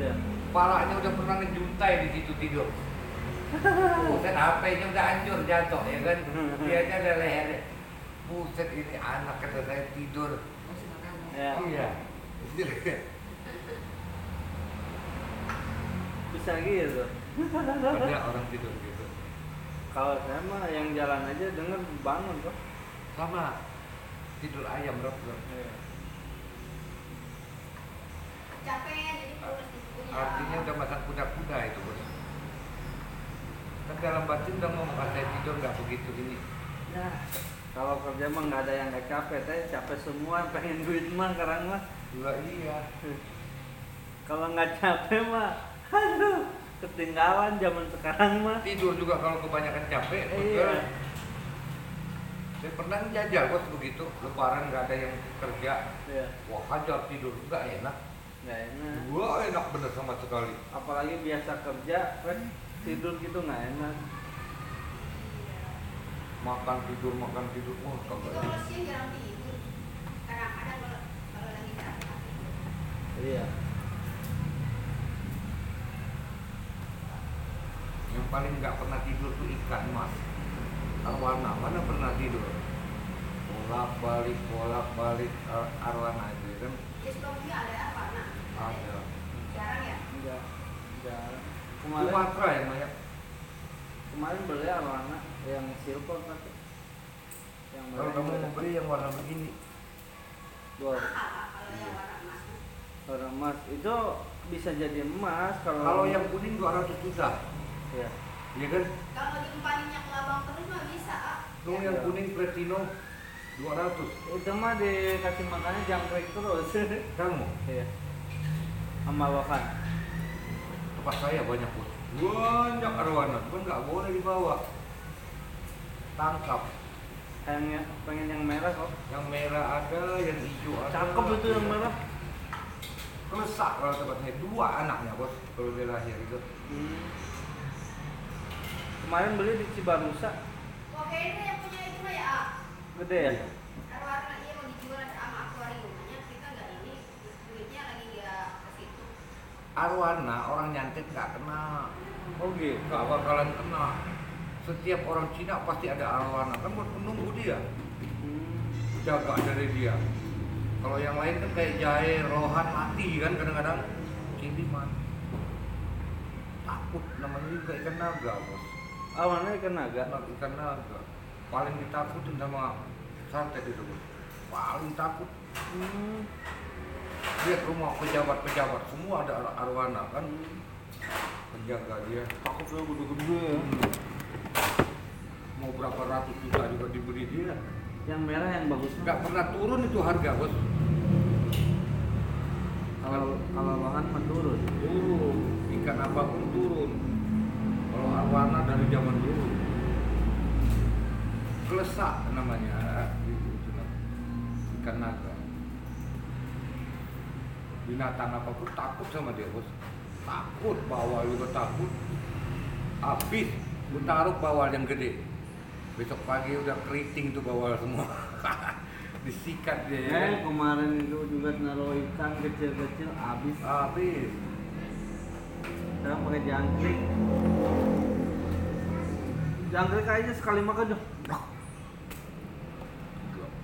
Speaker 1: iya
Speaker 2: Palanya udah pernah ngejuntai di situ tidur. Buset HP-nya udah hancur jatuh ya kan. Dia aja ada lehernya. Buset ini anak kata saya tidur.
Speaker 1: ya
Speaker 2: Iya.
Speaker 1: bisa gitu
Speaker 2: Ada orang tidur gitu.
Speaker 1: kalau saya mah yang jalan aja denger bangun kok
Speaker 2: Sama tidur ayam bro. bro.
Speaker 1: Iya.
Speaker 3: Capek jadi.
Speaker 2: Artinya udah masang kuda-kuda itu bos. Kan dalam batin udah ngomong "Ah, saya tidur nggak begitu ini.
Speaker 1: ya kalau kerja mah nggak ada yang nggak capek saya capek semua pengen duit mah sekarang mah
Speaker 2: Juga iya.
Speaker 1: kalau nggak capek mah aduh ketinggalan zaman sekarang mah
Speaker 2: Tidur juga kalau kebanyakan capek. bos,
Speaker 1: iya
Speaker 2: kan. Saya pernah jajal bos begitu. Lebaran nggak ada yang kerja.
Speaker 1: iya
Speaker 2: Wah hajar tidur nggak enak.
Speaker 1: nggak enak
Speaker 2: Wah enak bener sama sekali.
Speaker 1: apalagi biasa kerja kan tidur gitu nggak enak
Speaker 2: Makan tidur makan tidur. Wah
Speaker 3: Itu
Speaker 2: kagak
Speaker 3: kalau
Speaker 2: enak.
Speaker 3: siang jarang tidur. Kadang-kadang kalau kalau lagi capek.
Speaker 1: iya
Speaker 2: Yang paling nggak pernah tidur tuh ikan mas. Arwana mana pernah tidur? Bolak balik bolak balik arwana aja kan
Speaker 3: Di Sukabumi ada apa? Nah,
Speaker 2: ada.
Speaker 3: jarang ya.
Speaker 1: enggak enggak kemarin
Speaker 2: Sumatera yang banyak.
Speaker 1: kemarin beli anak yang silver kan yang
Speaker 2: Kalau kamu mau beli yang warna begini,
Speaker 3: kalau yang warna emas.
Speaker 1: warna emas itu bisa jadi emas kalau
Speaker 2: kalau yang kuning 200 juta,
Speaker 1: ya
Speaker 2: ya kan?
Speaker 3: Kalau dikempaninnya ke labang terus mah bisa. ah.
Speaker 2: Yang kuning platino 200.
Speaker 1: itu mah dikasih makannya jangkrik terus
Speaker 2: Kamu
Speaker 1: iya sama wakan
Speaker 2: tempat saya banyak bos. Banyak arwana, cuman nggak boleh dibawa. Tangkap.
Speaker 1: yang pengen yang merah kok
Speaker 2: Yang merah ada, yang hijau ada.
Speaker 1: cakep itu yang merah
Speaker 2: Kelesak kalau tempat saya dua anaknya bos kalau dia lahir itu.
Speaker 1: Hmm. Kemarin beli di Cibarusa,
Speaker 3: Oke ini yang punya itu mah ya
Speaker 1: gede ya?
Speaker 3: Arwana iya mau dijual sama akuarium hanya kita nggak ini duitnya lagi nggak ke situ.
Speaker 2: Arwana orang nyantet nggak kena,
Speaker 1: Oh gitu.
Speaker 2: nggak bakalan kena. Setiap orang Cina pasti ada arwana kan buat menunggu dia,
Speaker 1: Hmm.
Speaker 2: jaga dari dia. Kalau yang lain kan kayak jahe, rohan mati kan kadang-kadang kiriman. Takut namanya juga ikan naga bos.
Speaker 1: Awannya ikan naga.
Speaker 2: Ikan naga paling ditakutin sama santet itu bos. Paling takut.
Speaker 1: Hmm.
Speaker 2: Lihat rumah pejabat-pejabat semua ada ar- arwana kan penjaga dia.
Speaker 1: Takut saya gede-gede ya.
Speaker 2: Mau berapa ratus juta juga diberi dia.
Speaker 1: Yang merah yang bagus.
Speaker 2: Nggak pernah turun itu harga bos.
Speaker 1: Kalau kalau lohan mah turun.
Speaker 2: Ikan apa pun turun. Kalau arwana dari zaman dulu. Kelesak namanya. Ikan naga. Binatang apa pun takut sama dia bos. Takut bawal juga takut. Habis lu taruh bawal yang gede. Besok pagi udah keriting tuh bawal semua. Disikat dia ya.
Speaker 1: Eh kemarin itu juga naruh ikan kecil-kecil habis.
Speaker 2: Habis.
Speaker 1: Sekarang pakai jangkrik. Jangkrik aja sekali makan udah.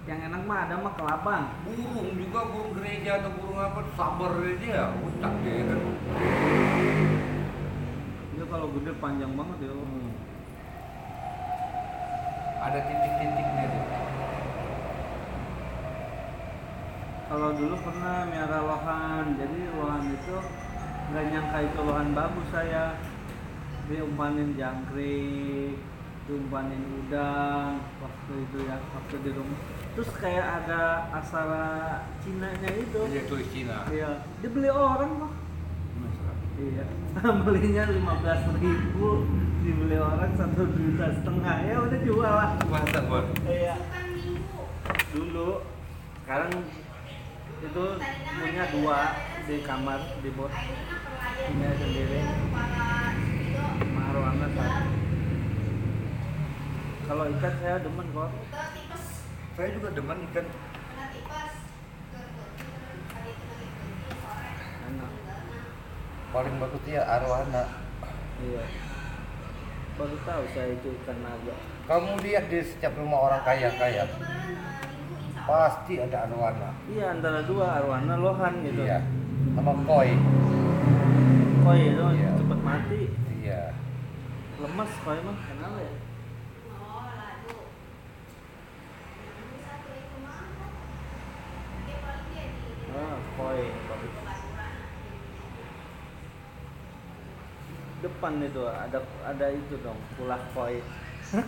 Speaker 1: Yang enak mah ada mah kelabang.
Speaker 2: burung juga burung gereja atau burung apa sabar dia utak dia kan
Speaker 1: Itu kalau gede panjang banget ya.
Speaker 2: Hmm. Ada titik-titiknya tuh
Speaker 1: Kalau dulu pernah miara lohan, jadi lohan itu nggak nyangka itu lohan bagus saya. Diumpanin jangkrik, diumpanin udang waktu itu ya, waktu di rumah. Terus kayak ada aksara Cina-nya itu.
Speaker 2: dia tulis Cina
Speaker 1: Iya, dibeli orang kok. Iya, belinya lima belas ribu, dibeli orang satu juta setengah ya udah jual lah.
Speaker 2: masa bos
Speaker 1: Iya, dulu. Sekarang itu punya dua di kamar di
Speaker 3: mah pelayan
Speaker 1: Punya sendiri.
Speaker 3: itu
Speaker 1: Marwana satu. Kalau ikan saya demen kok.
Speaker 2: saya juga demen ikan.
Speaker 1: Enak.
Speaker 2: paling bagus dia arwana
Speaker 1: Iya. Baru tahu saya itu ikan naga.
Speaker 2: kamu lihat di setiap rumah orang kaya kaya pasti ada arwana
Speaker 1: Iya antara dua arwana lohan gitu.
Speaker 2: iya sama koi
Speaker 1: Koi itu
Speaker 2: Iya.
Speaker 1: cepet mati.
Speaker 2: iya
Speaker 1: Lemes koi mah kenapa ya?
Speaker 3: Oh, ladu. Ini satu itu mah. Dia paling dia di di-
Speaker 1: Ah, koi bagus.
Speaker 3: Pelaburan.
Speaker 1: Depan itu ada ada itu dong, pulah koi.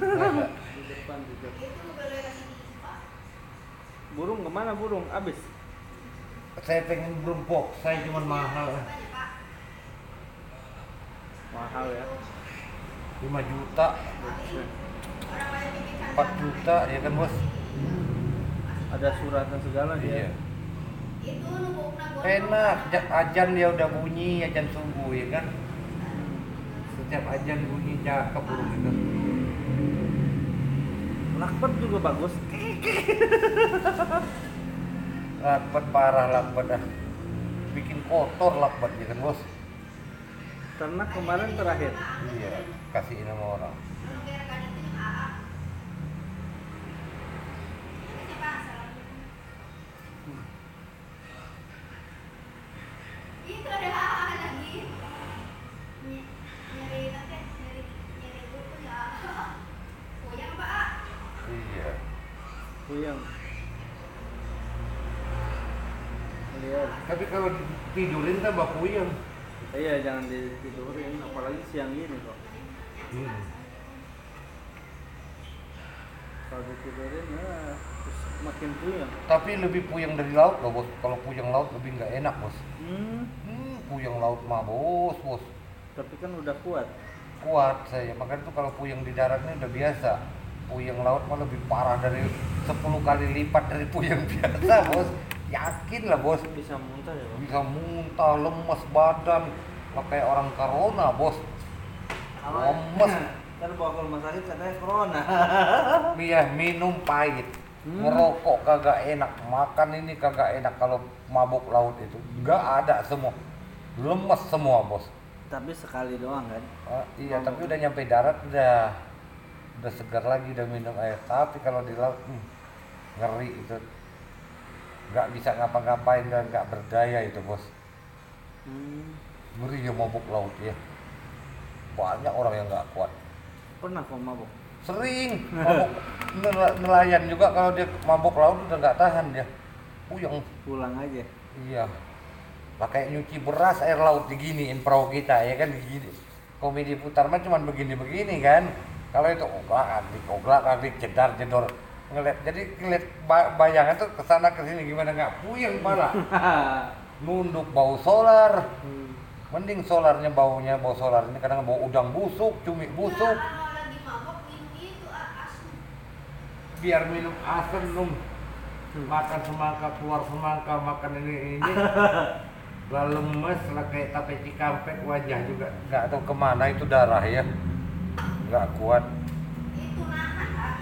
Speaker 1: Di depan
Speaker 3: Pak.
Speaker 1: Burung ke mana burung? Abis.
Speaker 2: saya pengen burung box saya cuma mahal.
Speaker 1: Mahal ya.
Speaker 2: 5 juta
Speaker 3: Orang banyak bikin
Speaker 2: 4 juta ya kan bos
Speaker 1: Ada suratnya segala
Speaker 2: iya
Speaker 1: dia.
Speaker 3: Nunggu.
Speaker 2: enak Ja- ajan dia udah bunyi ajan subuh ya kan setiap ajan bunyi cakep burung itu
Speaker 1: Lakpet juga bagus.
Speaker 2: lakbet parah lakbet ah bikin kotor lakbet ya kan bos
Speaker 1: Karena kemarin terakhir.
Speaker 2: iya kasihin sama orang tambah puyeng
Speaker 1: Iya jangan ditidurin, apalagi siang gini kok.
Speaker 2: hmm.
Speaker 1: Kalau ditidurin ya terus makin puyang.
Speaker 2: tapi lebih puyeng dari laut loh bos kalau puyeng laut lebih nggak enak bos
Speaker 1: Hmm,
Speaker 2: hmm, puyeng laut mah bos bos
Speaker 1: tapi kan udah kuat.
Speaker 2: kuat saya makanya tuh kalau puyeng di darat ini udah biasa puyeng laut mah lebih parah dari 10 kali lipat dari puyeng biasa bos yakin lah bos.
Speaker 1: Bisa muntah ya bos
Speaker 2: bisa muntah lemes badan. Kayak orang corona bos. Lemes.
Speaker 1: Ntar bawa ke rumah sakit katanya corona.
Speaker 2: Iya minum pahit.
Speaker 1: Hmm.
Speaker 2: ngerokok kagak enak. Makan ini kagak enak kalau mabuk laut itu. Nggak ada semua. Lemes semua bos.
Speaker 1: Tapi sekali doang kan?
Speaker 2: Ah, iya tapi udah nyampe darat udah udah segar lagi udah minum air. Tapi kalau di laut hmm, ngeri itu nggak bisa ngapa-ngapain dan nggak berdaya itu bos
Speaker 1: hmm.
Speaker 2: ngeri ya mabuk laut ya banyak orang yang nggak kuat
Speaker 1: pernah kok mabuk
Speaker 2: sering mabuk nel- nelayan juga kalau dia mabuk laut udah nggak tahan dia puyeng
Speaker 1: pulang aja
Speaker 2: iya kayak nyuci beras air laut diginiin perahu kita ya kan digini komedi putar mah cuman begini-begini kan kalau itu oglak adik oglak adik jedar jedor ngeliat jadi ngeliat ba- bayangan tuh ke sana ke sini gimana nggak puyeng malah nunduk bau solar.
Speaker 1: Hmm.
Speaker 2: mending solarnya baunya bau solar ini kadang bau udang busuk cumi busuk.
Speaker 3: Ya, itu ah, asam.
Speaker 2: biar minum asam dong makan semangka keluar semangka makan ini ini. Lah lemes lah kayak tape cikampek wajah juga nggak tahu ke mana itu darah ya. Nggak kuat.
Speaker 3: Itu nahan ah.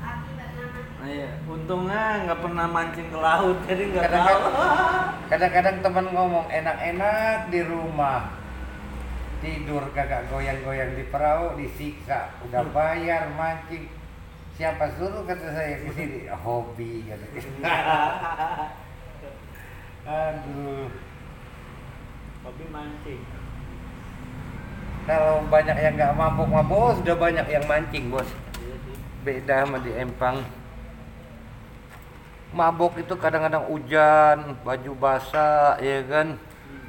Speaker 3: Kaki nggak nahan.
Speaker 1: Nah, iya. untungnya nggak pernah mancing ke laut jadi nggak tahu.
Speaker 2: Kadang-kadang- teman ngomong enak-enak di rumah. Tidur kagak goyang-goyang di perahu disiksa. Udah bayar mancing. Siapa suruh kata saya ke sini? Hobi kata aduh.
Speaker 1: Hobi mancing.
Speaker 2: Kalau banyak yang nggak mabuk mabuk sudah banyak yang mancing bos.
Speaker 1: Iya
Speaker 2: beda sama di Empang mabuk itu kadang-kadang hujan baju basah ya kan?
Speaker 1: Hmm.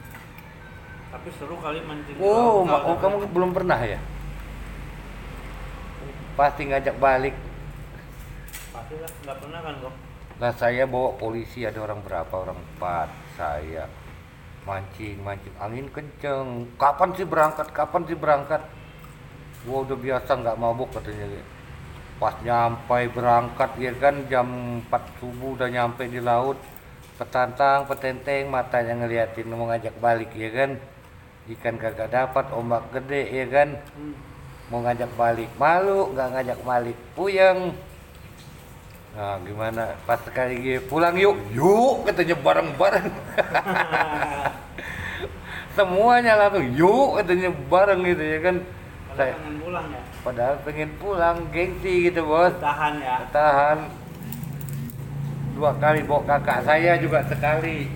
Speaker 1: tapi seru kali mancing
Speaker 2: oh, ma- oh kamu belum pernah ya? Pasti ngajak balik.
Speaker 1: Pasti lah nggak pernah kan kok
Speaker 2: lah saya bawa polisi ada orang berapa? Orang empat saya. Mancing mancing. Angin kenceng. Kapan sih berangkat? Kapan sih berangkat? Gua udah biasa nggak mabuk katanya pas nyampe berangkat ya kan jam 4 subuh udah nyampe di laut petantang petenteng matanya ngeliatin mau ngajak balik ya kan. Ikan kagak dapat ombak gede ya kan.
Speaker 1: Hmm.
Speaker 2: mau ngajak balik malu nggak ngajak balik puyeng. Nah gimana? Pas sekali gini pulang yuk. Yuk katanya bareng-bareng. Semuanya langsung yuk katanya bareng gitu ya kan.
Speaker 1: Kalau
Speaker 2: saya
Speaker 1: pengen pulang ya
Speaker 2: padahal pengen pulang gengsi gitu bos.
Speaker 1: Tahan ya.
Speaker 2: Tahan dua kali bawa kakak saya juga sekali.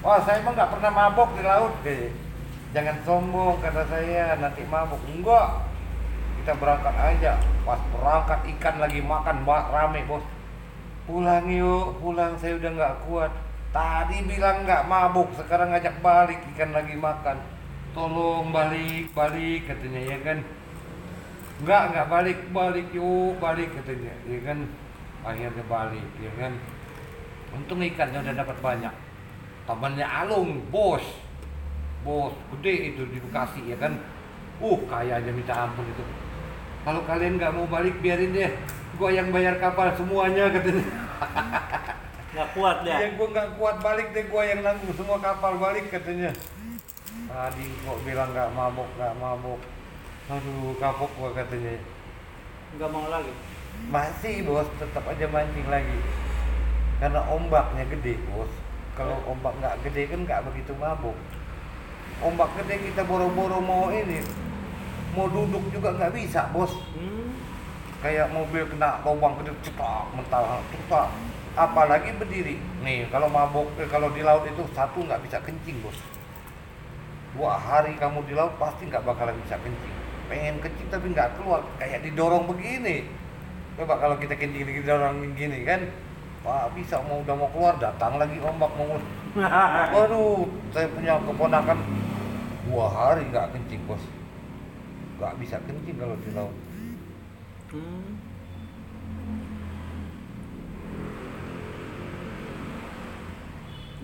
Speaker 2: Wah saya emang nggak pernah mabok di laut deh jangan sombong kata saya. Nanti mabuk enggak. Kita berangkat aja. Pas berangkat ikan lagi makan ba- rame bos. Pulang yuk. Pulang saya udah nggak kuat. Tadi bilang nggak mabuk sekarang ngajak balik ikan lagi makan. Tolong balik balik katanya ya kan Enggak, enggak balik, balik yuk, balik katanya, ya kan. Akhirnya balik, ya kan. Untung ikannya udah dapat banyak. Temannya Alung, bos, bos, gede itu di Bekasi, ya kan. Uh, kayaknya minta ampun itu. Kalau kalian nggak mau balik, biarin deh. Gua yang bayar kapal semuanya katanya.
Speaker 1: nggak kuat ya
Speaker 2: Ya gua nggak kuat balik deh, gua yang nanggung semua kapal balik katanya. Tadi kok bilang nggak mabuk, nggak mabuk. Aduh, kapok gua katanya.
Speaker 1: nggak mau lagi
Speaker 2: Masih bos, tetap aja mancing lagi. Karena ombaknya gede bos. Kalau ombak nggak gede kan nggak begitu mabuk. Ombak gede kita boro-boro mau ini, mau duduk juga nggak bisa bos.
Speaker 1: hmm.
Speaker 2: Kayak mobil kena lubang gede cetak mental cetak. Apalagi berdiri. Nih kalau mabuk, eh, kalau di laut itu satu nggak bisa kencing bos. Dua hari kamu di laut pasti nggak bakalan bisa kencing. Pengen kencing tapi nggak keluar, kayak didorong begini. Coba kalau kita kencing didorong begini kan, Wah bisa mau udah mau keluar datang lagi ombak mau Waduh, saya punya keponakan dua hari nggak kencing bos, nggak bisa kencing kalau di laut.
Speaker 1: Hmm.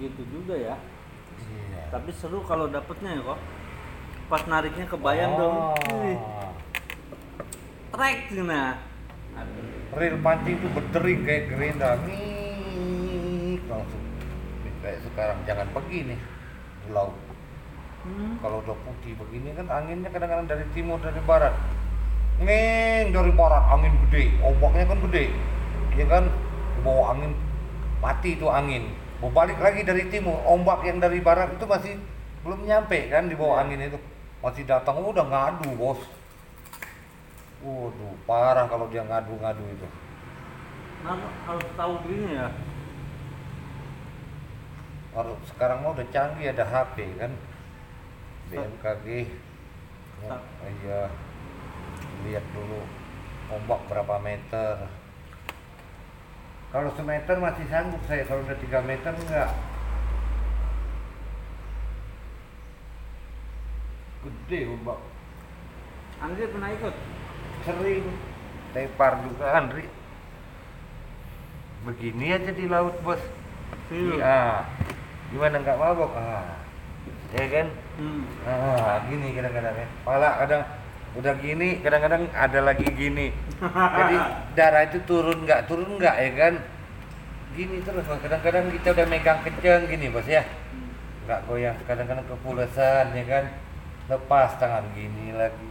Speaker 1: gitu juga ya
Speaker 2: Iya.
Speaker 1: tapi seru kalau dapetnya ya kok pas nariknya kebayang dong.
Speaker 2: Oh.
Speaker 1: Wih, trek nah Aduh.
Speaker 2: Reel pancing tuh berdering kayak gerenda, nih langsung. Kayak sekarang. Jangan begini. Laut
Speaker 1: Hmm.
Speaker 2: kalau udah putih begini kan anginnya kadang-kadang dari timur dari barat. Ngeng dari barat. Angin gede. Ombaknya kan gede. Ya kan? Bawa angin. Mati itu angin. Mau balik lagi dari timur. Ombak yang dari barat itu masih belum nyampe kan di bawah
Speaker 1: Iya.
Speaker 2: angin itu masih datang oh, udah ngadu bos. Waduh parah kalau dia ngadu-ngadu itu.
Speaker 1: Nah, harus tahu gini ya.
Speaker 2: Kalau sekarang mah udah canggih ada HP kan? BMKG
Speaker 1: Tak.
Speaker 2: oh, iya. Lihat dulu ombak berapa meter. Kalau semeter masih sanggup saya kalau udah 3 meter enggak gede ombak
Speaker 1: Andri pernah ikut?
Speaker 2: sering. Tepar juga Andri begini aja di laut bos.
Speaker 1: Iya.
Speaker 2: Iya. gimana nggak mabok? Ah. Ya kan?
Speaker 1: Hmm.
Speaker 2: ah gini kadang-kadang ya. Pala kadang udah gini kadang-kadang ada lagi gini. Jadi darah itu turun nggak turun nggak ya kan? Gini terus kadang-kadang kita udah megang kenceng gini bos ya.
Speaker 1: Hmm.
Speaker 2: nggak goyang kadang-kadang kepulesan ya kan lepas tangan gini lagi.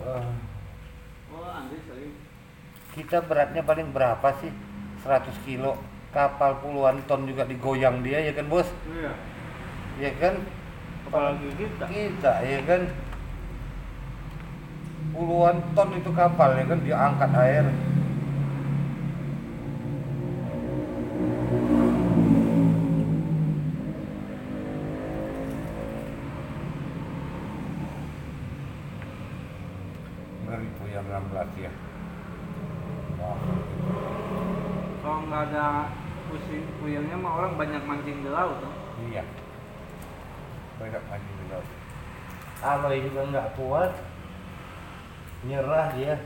Speaker 1: Oh, sering.
Speaker 2: kita beratnya paling berapa sih 100 kilo kapal puluhan ton juga digoyang dia ya kan bos
Speaker 1: Iya.
Speaker 2: ya kan
Speaker 1: Apalagi kita.
Speaker 2: kita ya kan puluhan ton itu kapal ya kan diangkat air ngeri tuh yang 16 ya Wah,
Speaker 1: Kalau nggak ada pusing puyengnya mah orang banyak mancing di laut tuh.
Speaker 2: iya banyak mancing di laut Aloy juga nggak kuat nyerah dia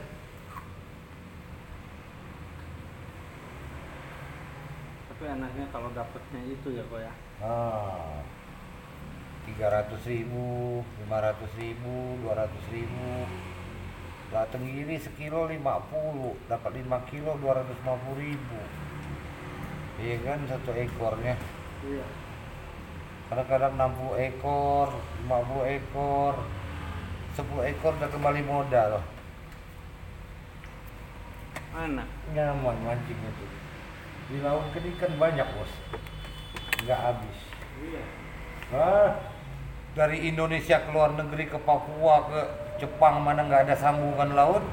Speaker 1: Tapi enaknya kalau dapetnya itu ya kok ya.
Speaker 2: Ah, tiga ratus ribu, lima ratus ribu, dua ratus ribu. Lah tenggiri sekilo lima puluh, dapat lima kilo dua ratus lima puluh ribu. Iya kan satu ekornya.
Speaker 1: Iya.
Speaker 2: Kadang-kadang 60 ekor, 50 ekor, 10 ekor udah kembali modal.
Speaker 1: Enak.
Speaker 2: Nyaman mancing itu. Di laut kan ikan banyak bos, nggak habis.
Speaker 1: Iya.
Speaker 2: Ah, dari Indonesia ke luar negeri ke Papua ke Jepang mana nggak ada sambungan laut,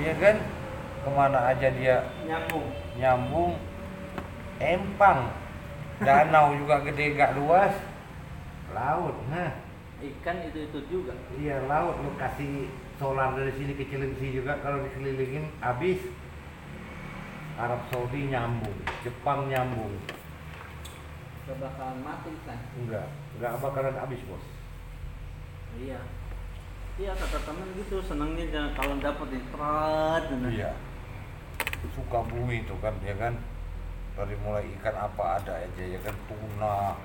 Speaker 2: iya kan? Ke mana aja dia
Speaker 1: Nyambung.
Speaker 2: nyambung, empang, danau juga gede nggak luas, laut, nah
Speaker 1: Ikan itu itu juga.
Speaker 2: iya laut lu kasih solar dari sini ke Cilengsi juga kalau dikelilingin habis. Arab Saudi nyambung, Jepang nyambung,
Speaker 1: Gak bakalan mati kan.
Speaker 2: enggak, enggak bakalan habis bos.
Speaker 1: Iya. Iya kata temen gitu senangnya jangan kalau dapet di.
Speaker 2: Iya. Suka bumi itu kan ya kan. Dari mulai ikan apa ada aja ya kan tuna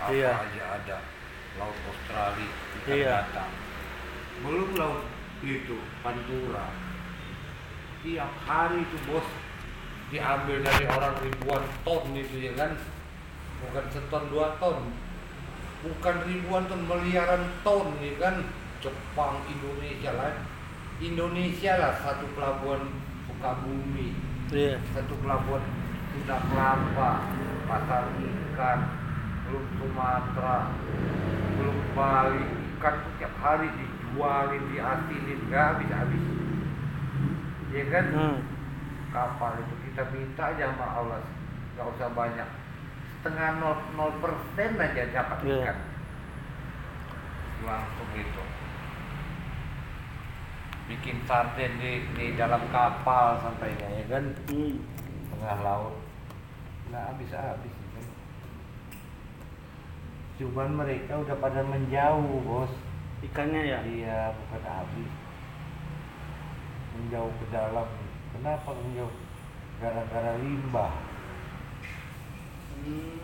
Speaker 2: apa
Speaker 1: Iya.
Speaker 2: aja ada. Laut Australia ikan
Speaker 1: Iya.
Speaker 2: datang. Belum laut itu Pantura. Tiap hari itu bos diambil dari orang ribuan ton itu ya kan. Bukan seton dua ton. Bukan ribuan ton, miliaran ton ya kan. Jepang, Indonesia lah. Indonesia lah satu pelabuhan Sukabumi,
Speaker 1: Iya.
Speaker 2: satu pelabuhan Sunda Kelapa, pasar ikan, belum Sumatera, belum Bali, ikan tuh tiap hari dijualin, diasinin, nggak habis-habis. Ya kan?
Speaker 1: Hmm.
Speaker 2: Kapal itu kita minta aja sama Allah, nggak usah banyak. Setengah nol, nol persen aja dapat
Speaker 1: Iya.
Speaker 2: ikan. Langsung gitu. Bikin sarden di, di dalam kapal sampainya ya kan?
Speaker 1: Hmm.
Speaker 2: tengah laut nggak habis habis kan cuman mereka udah pada menjauh bos
Speaker 1: Ikannya ya.
Speaker 2: iya bukan habis menjauh ke dalam kenapa menjauh gara-gara limbah
Speaker 1: Hmm.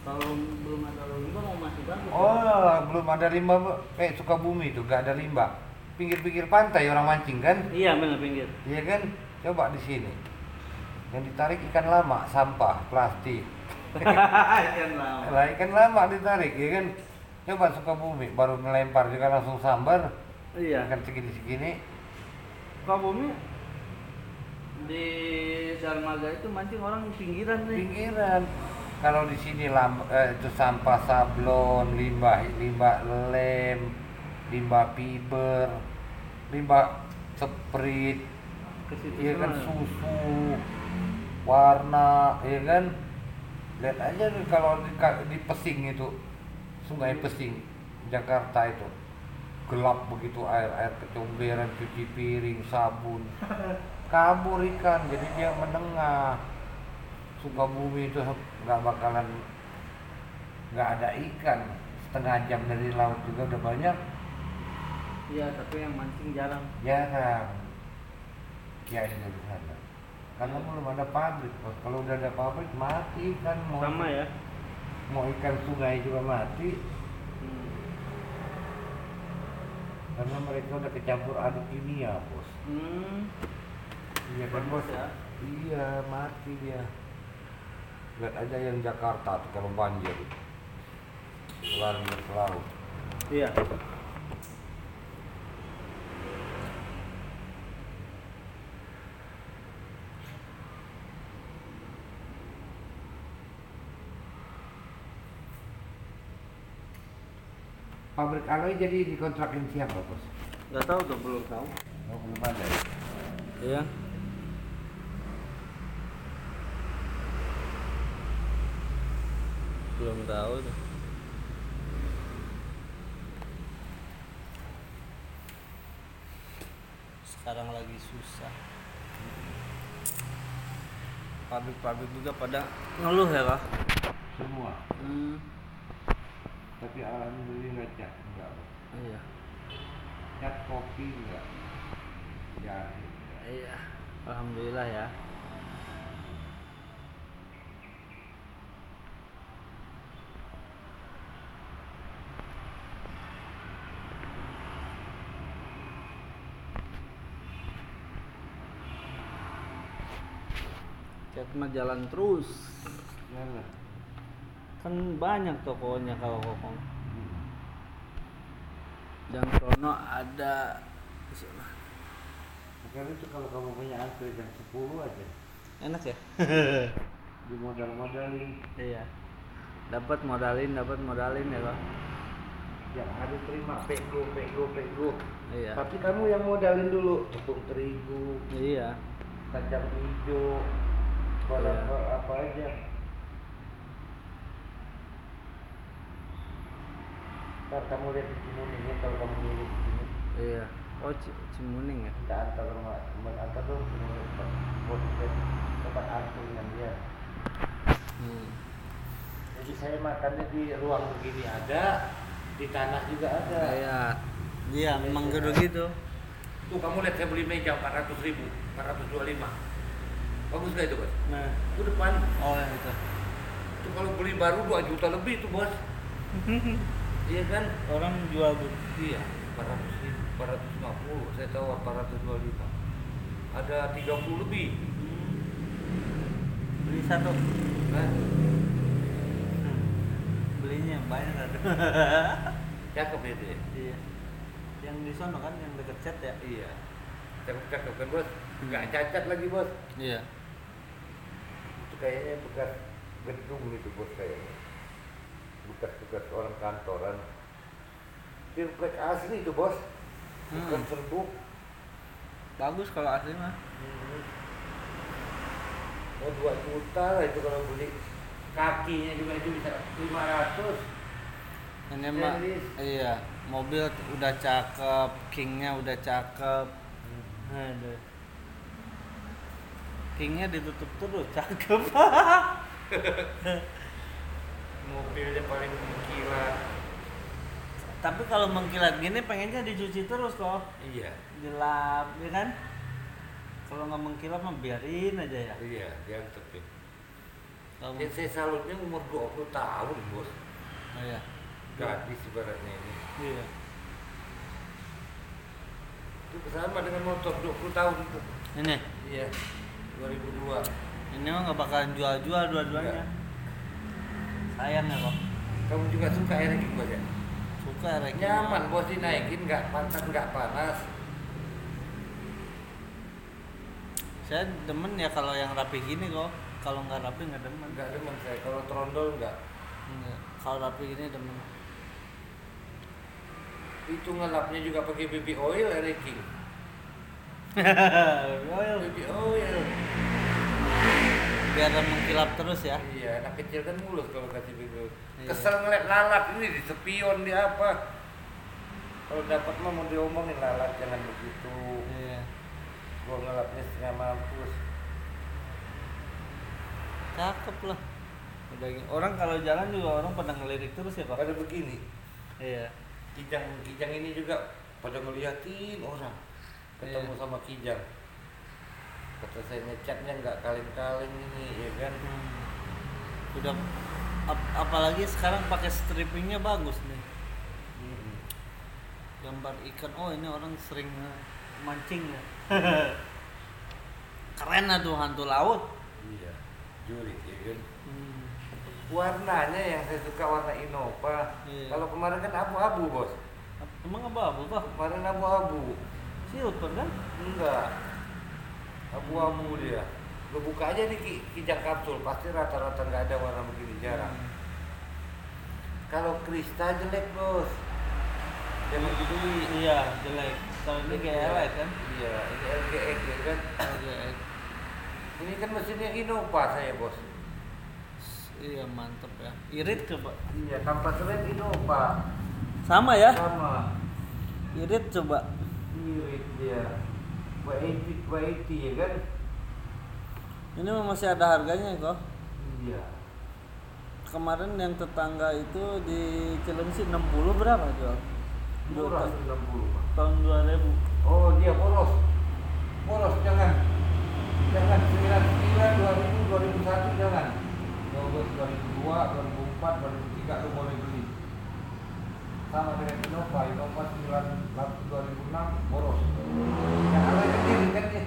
Speaker 1: Kalau belum ada limbah mau masih bagus. ya?
Speaker 2: oh belum ada limbah kayak Sukabumi itu nggak ada limbah pinggir-pinggir pantai orang mancing kan
Speaker 1: Iya benar pinggir.
Speaker 2: iya kan coba di sini yang ditarik ikan lama sampah plastik.
Speaker 1: Ikan lama.
Speaker 2: lah ikan lama ditarik ya kan? Coba Sukabumi baru melempar juga langsung sambar.
Speaker 1: Iya.
Speaker 2: ikan segini-segini.
Speaker 1: Sukabumi di Darmaga itu mancing orang pinggiran nih.
Speaker 2: pinggiran. Kalau di sini lamb, eh, itu sampah sablon limbah limbah lem limbah fiber limbah
Speaker 1: situ
Speaker 2: iya kan susu warna iya kan? Lihat aja nih kalau di, di Pesing itu sungai Pesing Jakarta itu. Gelap begitu air air kecomberan cuci piring sabun. Kabur ikan jadi dia menengah. Sukabumi itu nggak bakalan nggak ada ikan. Setengah jam dari laut juga udah banyak.
Speaker 1: Iya, tapi yang mancing jarang.
Speaker 2: jarang. Ya ini dari sana karena belum ada pabrik Bos. kalau udah ada pabrik mati kan mau
Speaker 1: Sama ya.
Speaker 2: mau ikan sungai juga mati
Speaker 1: Hmm.
Speaker 2: karena mereka udah kecampur aduk kimia bos
Speaker 1: Hmm.
Speaker 2: iya kan bos
Speaker 1: ya.
Speaker 2: iya mati dia lihat aja yang Jakarta kalau banjir lari ke laut
Speaker 1: Iya.
Speaker 2: Pabrik alloy jadi dikontrakin siapa bos
Speaker 1: Gak tahu tuh belum tahu.
Speaker 2: oh, belum ada ya?
Speaker 1: Iya. Belum tahu tuh. Sekarang lagi susah. Pabrik-pabrik juga pada ngeluh ya kak?
Speaker 2: semua
Speaker 1: Hmm.
Speaker 2: Tapi alhamdulillah cak enggak bos.
Speaker 1: Iya.
Speaker 2: cat kopi enggak enggak.
Speaker 1: Iya. Alhamdulillah ya. Cat mah jalan terus.
Speaker 2: Jalan.
Speaker 1: Kan banyak tokonya kalau kokong.
Speaker 2: Hmm.
Speaker 1: Yang sono ada.
Speaker 2: Makanya itu kalau kamu punya antri jam 10 aja
Speaker 1: Enak ya?
Speaker 2: di modal-modalin
Speaker 1: iya. Dapat modalin, dapat modalin ya, Kak.
Speaker 2: yang ada terima pego pego pego
Speaker 1: Iya.
Speaker 2: tapi kamu yang modalin dulu tepung terigu
Speaker 1: Iya.
Speaker 2: kacang hijau
Speaker 1: Iya.
Speaker 2: apa aja Ntar kamu lihat di sini nih kalau kamu dulu di sini
Speaker 1: Iya. Oh, Cimuning ya?
Speaker 2: kita antar rumah teman antar sini buat tempat angkringan dia
Speaker 1: Hmm.
Speaker 2: jadi saya makannya di ruang begini ada di tanah juga ada
Speaker 1: Iya. Iya, memang gitu gitu.
Speaker 2: tuh kamu lihat saya beli meja 400 ribu 425 bagus gak itu bos
Speaker 1: Nah,
Speaker 2: itu depan
Speaker 1: oh yang itu.
Speaker 2: itu kalau beli baru 2 juta lebih tuh bos iya kan
Speaker 1: Orang jual bu.
Speaker 2: iya 400 ribu 450 saya tahu 425 ada 30 lebih
Speaker 1: Beli satu.
Speaker 2: nah
Speaker 1: Belinya banyak ada.
Speaker 2: cakep itu ya
Speaker 1: iya. Yang di sono kan yang deket chat ya?
Speaker 2: iya cakep cakep kan bos nggak cacat lagi bos
Speaker 1: Iya.
Speaker 2: itu kayaknya bekas gedung itu bos kayaknya bekas-bekas orang kantoran bukan asli itu bos bukan
Speaker 1: Hmm.
Speaker 2: serbuk
Speaker 1: Bagus kalau asli mah.
Speaker 2: oh dua juta lah itu kalau beli kakinya juga itu bisa 500
Speaker 1: Ini mah iya, mobil udah cakep, kingnya udah cakep. Aduh. Kingnya ditutup terus, cakep.
Speaker 2: mobilnya paling mengkilat
Speaker 1: Tapi kalau mengkilat gini pengennya dicuci terus kok.
Speaker 2: iya
Speaker 1: Gelap, ya kan? Kalau nggak mengkilat mah biarin aja ya.
Speaker 2: iya yang tapi
Speaker 1: Kalau
Speaker 2: ya, saya salutnya umur 20 tahun bos
Speaker 1: Oh, iya.
Speaker 2: gadis ibaratnya ini
Speaker 1: Iya.
Speaker 2: itu sama dengan motor 20 tahun itu
Speaker 1: Ini,
Speaker 2: iya 2002
Speaker 1: ini mah nggak bakalan jual-jual dua-duanya. Sayang ya kok
Speaker 2: Kamu juga suka air ranking bos ya?
Speaker 1: suka ranking
Speaker 2: Nyaman bos dinaikin nggak pantat nggak panas.
Speaker 1: saya demen ya kalau yang rapi gini kok kalau nggak rapi nggak demen
Speaker 2: Nggak demen saya. Kalau trondol nggak.
Speaker 1: Nggak. kalau rapi gini demen
Speaker 2: Itu ngelapnya juga pakai baby oil air ranking.
Speaker 1: oil
Speaker 2: Baby oil.
Speaker 1: Biar mengkilap terus ya
Speaker 2: Iya, anak kecil kan mulus kalau kasih oil.
Speaker 1: Iya.
Speaker 2: Kesel ngeliat lalat ini di sepion di apa. Kalau dapat mah mau diomongin lalat jangan begitu.
Speaker 1: iya
Speaker 2: Gua ngelapnya setengah mampus.
Speaker 1: cakep lah udah orang kalau jalan juga orang pada ngelirik terus ya kok
Speaker 2: Pada begini,
Speaker 1: iya
Speaker 2: kijang kijang ini juga pada ngeliatin orang ketemu
Speaker 1: Iya.
Speaker 2: sama kijang. Kata saya ngecatnya nggak kaleng-kaleng ini ya kan.
Speaker 1: Hmm. udah ap- apalagi sekarang pakai strippingnya bagus nih
Speaker 2: Mm-mm.
Speaker 1: gambar ikan oh ini orang sering eh, mancing ya keren lah tuh hantu laut
Speaker 2: Iya, juri ya kan.
Speaker 1: hmm.
Speaker 2: Warnanya yang saya suka warna Innova.
Speaker 1: Iya.
Speaker 2: Kalau kemarin kan abu-abu bos.
Speaker 1: Emang abu-abu kok
Speaker 2: Kemarin abu-abu.
Speaker 1: silver kan
Speaker 2: Enggak. Abu-abu dia. Lo buka aja di ki- kijang kapsul, pasti rata-rata nggak ada warna begini jarang.
Speaker 1: Hmm.
Speaker 2: Kalau kristal jelek bos. Jangan gitu
Speaker 1: iya jelek kalau ini kayak light kan
Speaker 2: Iya, ini LGX ya kan.
Speaker 1: Oke.
Speaker 2: Ini kan mesinnya Innova saya bos.
Speaker 1: iya mantep ya irit coba
Speaker 2: Iya, kampas rem Innova.
Speaker 1: sama ya
Speaker 2: Sama.
Speaker 1: irit coba
Speaker 2: Irit dia. 280, 280 ya kan?
Speaker 1: ini masih ada harganya kok
Speaker 2: Iya.
Speaker 1: kemarin yang tetangga itu di Cilengsi 60 berapa jual
Speaker 2: Murah
Speaker 1: Dua-
Speaker 2: 90 Pak.
Speaker 1: tahun 2000
Speaker 2: Oh dia boros. Boros jangan. Jangan 99 2000 2001 jangan. Boros 2002 2004 2003 lu boleh beli. Sama dengan Innova, Innova 9 2006 boros. Yang agak kecil kan ya.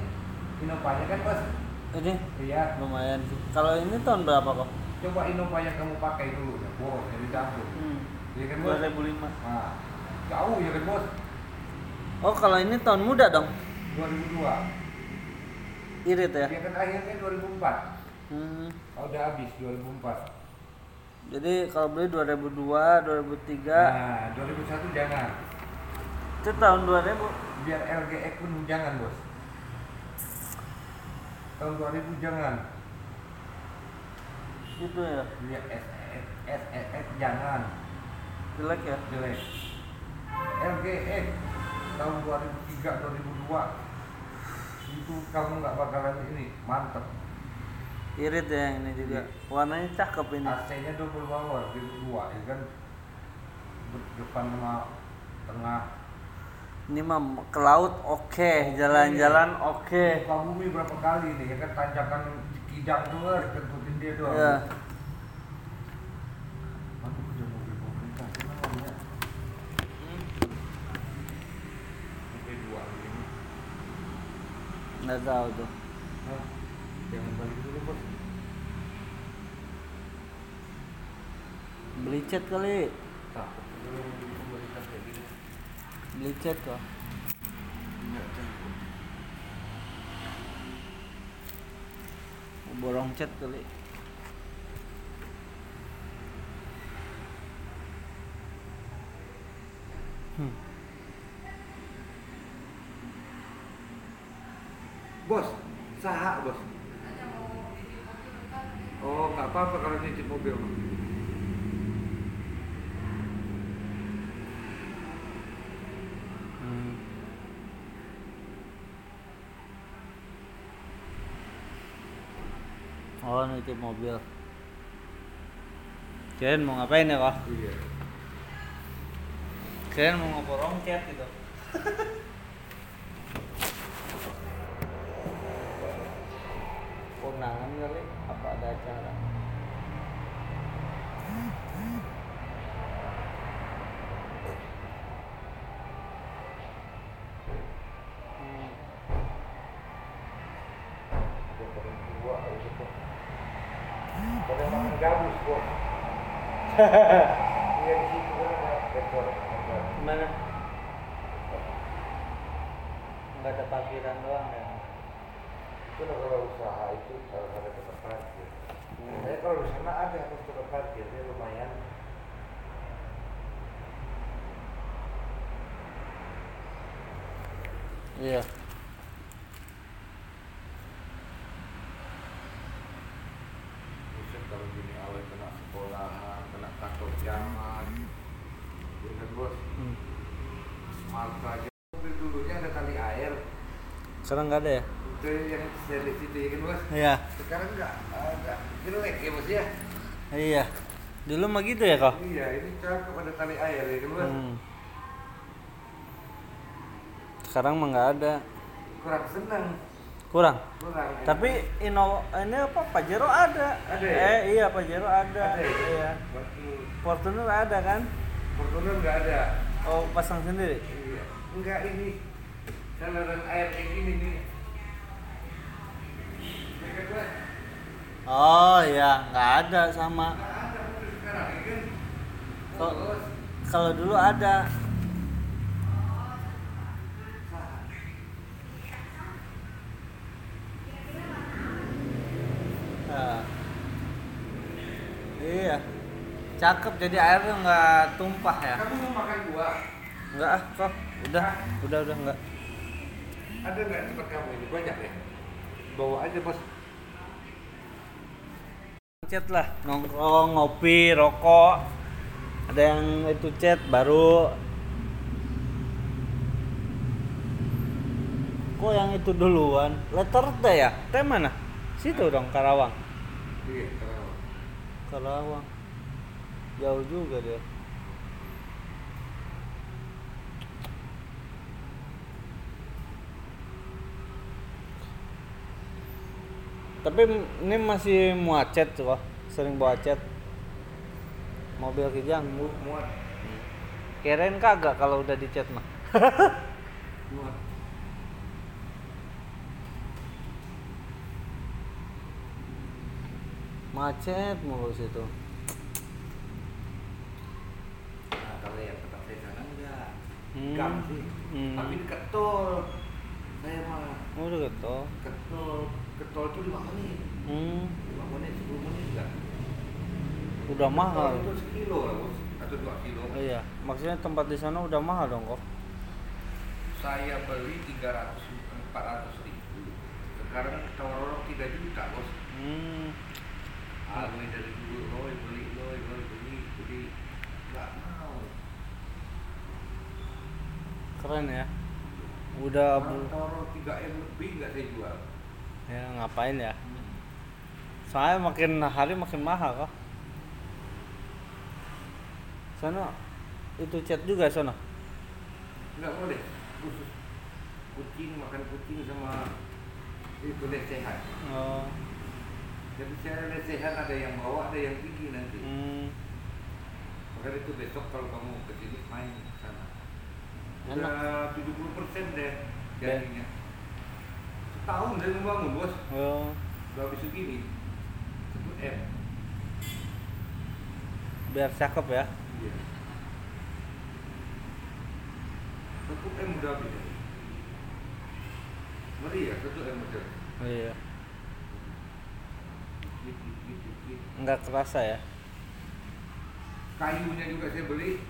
Speaker 2: Innovanya kan bos.
Speaker 1: ini
Speaker 2: Iya.
Speaker 1: lumayan sih kalau ini tahun berapa kok
Speaker 2: Coba Innova yang kamu pakai dulu, ya, boros jadi campur.
Speaker 1: hmm.
Speaker 2: Iya kan bos?
Speaker 1: 2005
Speaker 2: Nah, jauh ya kan bos?
Speaker 1: oh kalau ini tahun muda dong
Speaker 2: 2002.
Speaker 1: irit ya
Speaker 2: Dia kan akhirnya 2004.
Speaker 1: hmm.
Speaker 2: Oh, udah habis 2004.
Speaker 1: Jadi kalau beli 2002 2003
Speaker 2: Nah, 2001 jangan.
Speaker 1: itu tahun 2000
Speaker 2: Biar LGX pun jangan, Bos. Tahun 2000 jangan.
Speaker 1: itu ya
Speaker 2: Biar SES SES jangan.
Speaker 1: jelek ya
Speaker 2: Jelek. LGX tahun 2003 2002 itu kamu nggak bakalan ini mantep
Speaker 1: irit ya yang ini juga. Warnanya cakep ini.
Speaker 2: AC-nya double power di dua ya kan? De- depan sama tengah.
Speaker 1: Ini mah ke laut oke. Jalan-jalan oke.
Speaker 2: Muka bumi berapa kali nih ya kan? Tanjakan kijang tuh harus kentutin dia doang.
Speaker 1: Iya.
Speaker 2: Aduh, udah mobil pemerintah kenapa ya? Mobil dua ini.
Speaker 1: nggak tahu tuh.
Speaker 2: Hah? Jangan balik dulu bos.
Speaker 1: Beli cat kali beli cat kok borong cat kali hmm.
Speaker 2: Bos, saha bos. Oh, nggak apa-apa kalau nitip mobil.
Speaker 1: Oh, nitip mobil. Kirain mau ngapain ya kok?
Speaker 2: Iya.
Speaker 1: Kirain mau ngeborong cat gitu. Kondangan kali? Apa ada acara? Hmm.
Speaker 2: Yang paling tua itu bos. Pada makan gabus bos. Iya di situ kan ada dekor.
Speaker 1: Gimana? Nggak ada parkiran doang ya?
Speaker 2: Itu lah kalau usaha itu kalau ada tempat parkir.
Speaker 1: Hmm.
Speaker 2: Saya kalau di sana ada harus tempat parkir, dia lumayan.
Speaker 1: Iya.
Speaker 2: Buset kalau gini awet kena sekolahan, kena kantor zaman. Iya bos?
Speaker 1: Hmm.
Speaker 2: Marta aja. Mobil dulunya ada tali air.
Speaker 1: Sekarang nggak ada ya?
Speaker 2: Itu yang stainless itu ya kan bos?
Speaker 1: Iya.
Speaker 2: Sekarang nggak ada. Jelek ya bos ya?
Speaker 1: Iya. Dulu mah gitu ya kok?
Speaker 2: Iya, ini cakep ada tali air ya kan bos?
Speaker 1: Hmm. Sekarang mah nggak ada.
Speaker 2: Kurang senang.
Speaker 1: Kurang.
Speaker 2: Kurang.
Speaker 1: Tapi Inno ini apa Pajero ada.
Speaker 2: Ada ya?
Speaker 1: Eh iya Pajero ada.
Speaker 2: ada ya?
Speaker 1: Iya. Fortuner ada kan?
Speaker 2: Fortuner nggak ada.
Speaker 1: Oh pasang sendiri.
Speaker 2: Iya. Enggak ini saluran air kayak gini nih. Kan?
Speaker 1: Oh iya nggak ada sama.
Speaker 2: Kan?
Speaker 1: Kalau dulu ada. Nah. Iya. Cakep jadi airnya nggak tumpah ya.
Speaker 2: Kamu mau makan buah?
Speaker 1: Enggak ah, kok. Udah, udah udah enggak.
Speaker 2: Ada nggak tempat kamu ini? Banyak ya? Bawa aja bos.
Speaker 1: Chat lah, nongkrong, ngopi, rokok. Ada yang itu chat baru. Kok yang itu duluan? Letter T ya? T mana? Situ dong Karawang.
Speaker 2: Iya, kalau
Speaker 1: Karawang. Jauh juga dia. Tapi ini masih muacet tuh kok. Sering bawa chat. Mobil kijang.
Speaker 2: mu- muat,
Speaker 1: Keren kagak kalau udah di chat mah.
Speaker 2: muat.
Speaker 1: Macet mulu situ.
Speaker 2: Nah, kalau yang tempat saya sana enggak.
Speaker 1: Hmm.
Speaker 2: Gang sih.
Speaker 1: Hmm.
Speaker 2: Tapi dekat tol. Saya mah
Speaker 1: Oh, udah gitu.
Speaker 2: ke tol, ke tol itu lima menit.
Speaker 1: Hmm.
Speaker 2: Lima menit, sepuluh menit enggak.
Speaker 1: Udah mahal.
Speaker 2: Tol itu sekilo lah bos, atau dua kilo.
Speaker 1: Oh, iya, maksudnya tempat di sana udah mahal dong kok.
Speaker 2: Saya beli 300 400 ribu. Sekarang orang 3 juta bos.
Speaker 1: Hmm.
Speaker 2: Aku dari dulu, Roy beli, Roy, beli. Nggak mau.
Speaker 1: Keren ya. Udah
Speaker 2: tawar 3 M lebih nggak saya jual.
Speaker 1: ya ngapain ya? Soalnya makin hari makin mahal kok. Sana itu chat juga sana.
Speaker 2: Nggak boleh, khusus kucing makan kucing sama itu lesehan.
Speaker 1: Oh.
Speaker 2: Jadi saya lesehan ada yang bawa, ada yang tinggi nanti.
Speaker 1: Hmm.
Speaker 2: Maka itu besok kalau kamu ke sini main sana.
Speaker 1: Enak.
Speaker 2: Udah 70 persen deh jadinya. Setahun saya membangun bos.
Speaker 1: Oh.
Speaker 2: Udah habis segini. Satu M.
Speaker 1: Biar cakep ya.
Speaker 2: Iya. Satu M udah habis. Ngeri ya, satu M udah.
Speaker 1: Oh, iya.
Speaker 2: Dikit, dikit, dikit.
Speaker 1: Nggak kerasa ya.
Speaker 2: Kayunya juga saya beli,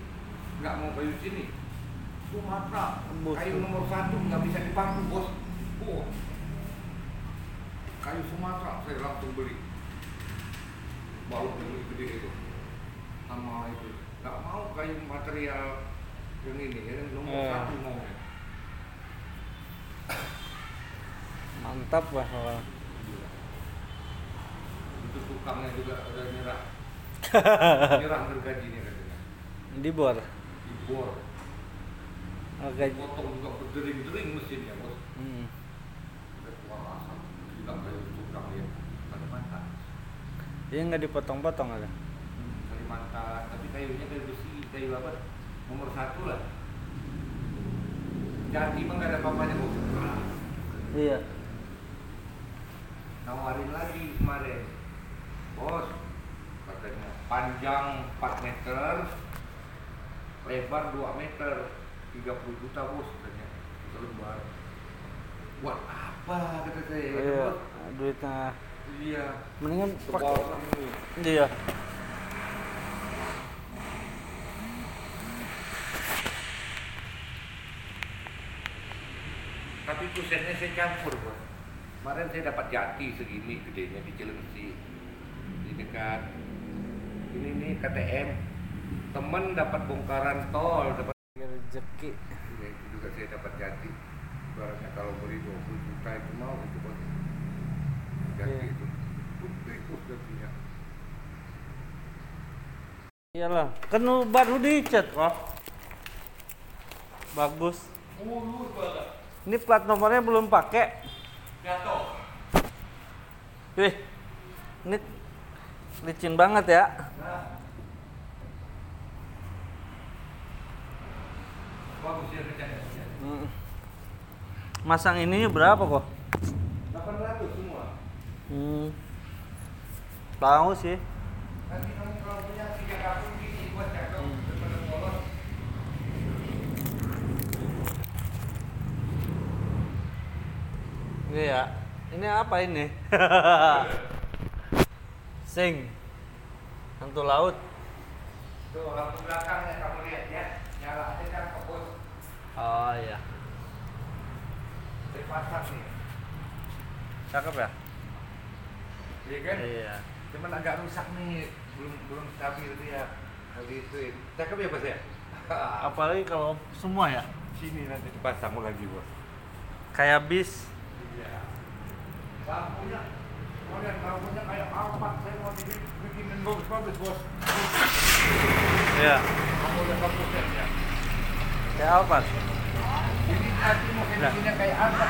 Speaker 2: nggak mau kayu sini. Sumatera, kayu nomor satu nggak bisa dipaku bos. Oh. Kayu Sumatera saya langsung beli. Baru beli gede itu. Sama itu. Nggak mau kayu material yang ini, yang nomor
Speaker 1: Eh.
Speaker 2: satu mau.
Speaker 1: Mantap lah kalau.
Speaker 2: Itu tukangnya juga udah nyerah. nyerah bergajinya katanya.
Speaker 1: Di bor.
Speaker 2: Dibor.
Speaker 1: Oke.
Speaker 2: Potong juga berdering-dering mesinnya bos.
Speaker 1: Hmm.
Speaker 2: Keluar asap. Gila kayu tukang ya. Kalimantan.
Speaker 1: Dia nggak dipotong-potong ada.
Speaker 2: Kalimantan. Tapi kayunya kayu besi, kayu apa? Nomor satu lah. Jati mah nggak ada apa-apanya bos.
Speaker 1: Iya.
Speaker 2: Nawarin lagi kemarin. Bos, katanya panjang 4 meter, lebar 2 meter, 30 juta bos katanya selembar. Buat apa kata saya? kata
Speaker 1: iya duitnya
Speaker 2: Iya.
Speaker 1: mendingan pakai
Speaker 2: ini.
Speaker 1: iya
Speaker 2: Tapi pusatnya saya campur bos. Kemarin saya dapat jati segini gedenya di Cilengsi di dekat ini nih KTM. Temen dapat bongkaran tol, dapat
Speaker 1: rezeki
Speaker 2: ya, itu juga saya dapat jati. Barangnya kalau beli 20 juta itu mau itu bos. Jati
Speaker 1: Iya.
Speaker 2: itu. Putih bos jatinya.
Speaker 1: iyalah kan lu baru dicat kok bagus ini plat nomornya belum pakai
Speaker 2: Jatuh.
Speaker 1: wih ini licin banget ya
Speaker 2: Nah. Bagus ya kerjanya.
Speaker 1: Hmm. masang ininya berapa kok
Speaker 2: 800 semua.
Speaker 1: hmm. tahu sih
Speaker 2: Nanti kamu kalau punya tiga karung gini buat cakep daripada polos.
Speaker 1: Iya. Ini apa ini? Sing. Hantu laut.
Speaker 2: Tuh lampu belakangnya kamu lihat ya. Nyala aja.
Speaker 1: Oh iya. Cakep ya?
Speaker 2: Iya kan?
Speaker 1: Iya.
Speaker 2: Cuman agak rusak nih. Belum belum stabil dia. Kali itu. Cakep ya Bos ya?
Speaker 1: Apalagi kalau semua ya.
Speaker 2: Sini nanti dipasang lagi bos.
Speaker 1: Kayak bis.
Speaker 2: Iya. Lampunya. Lihat lampunya kayak apa? Saya mau dibikin bikinin bagus-bagus bos.
Speaker 1: Iya.
Speaker 2: Kamu lihat lampunya.
Speaker 1: Kayak apa?
Speaker 2: Jadi hati mau kayak apa?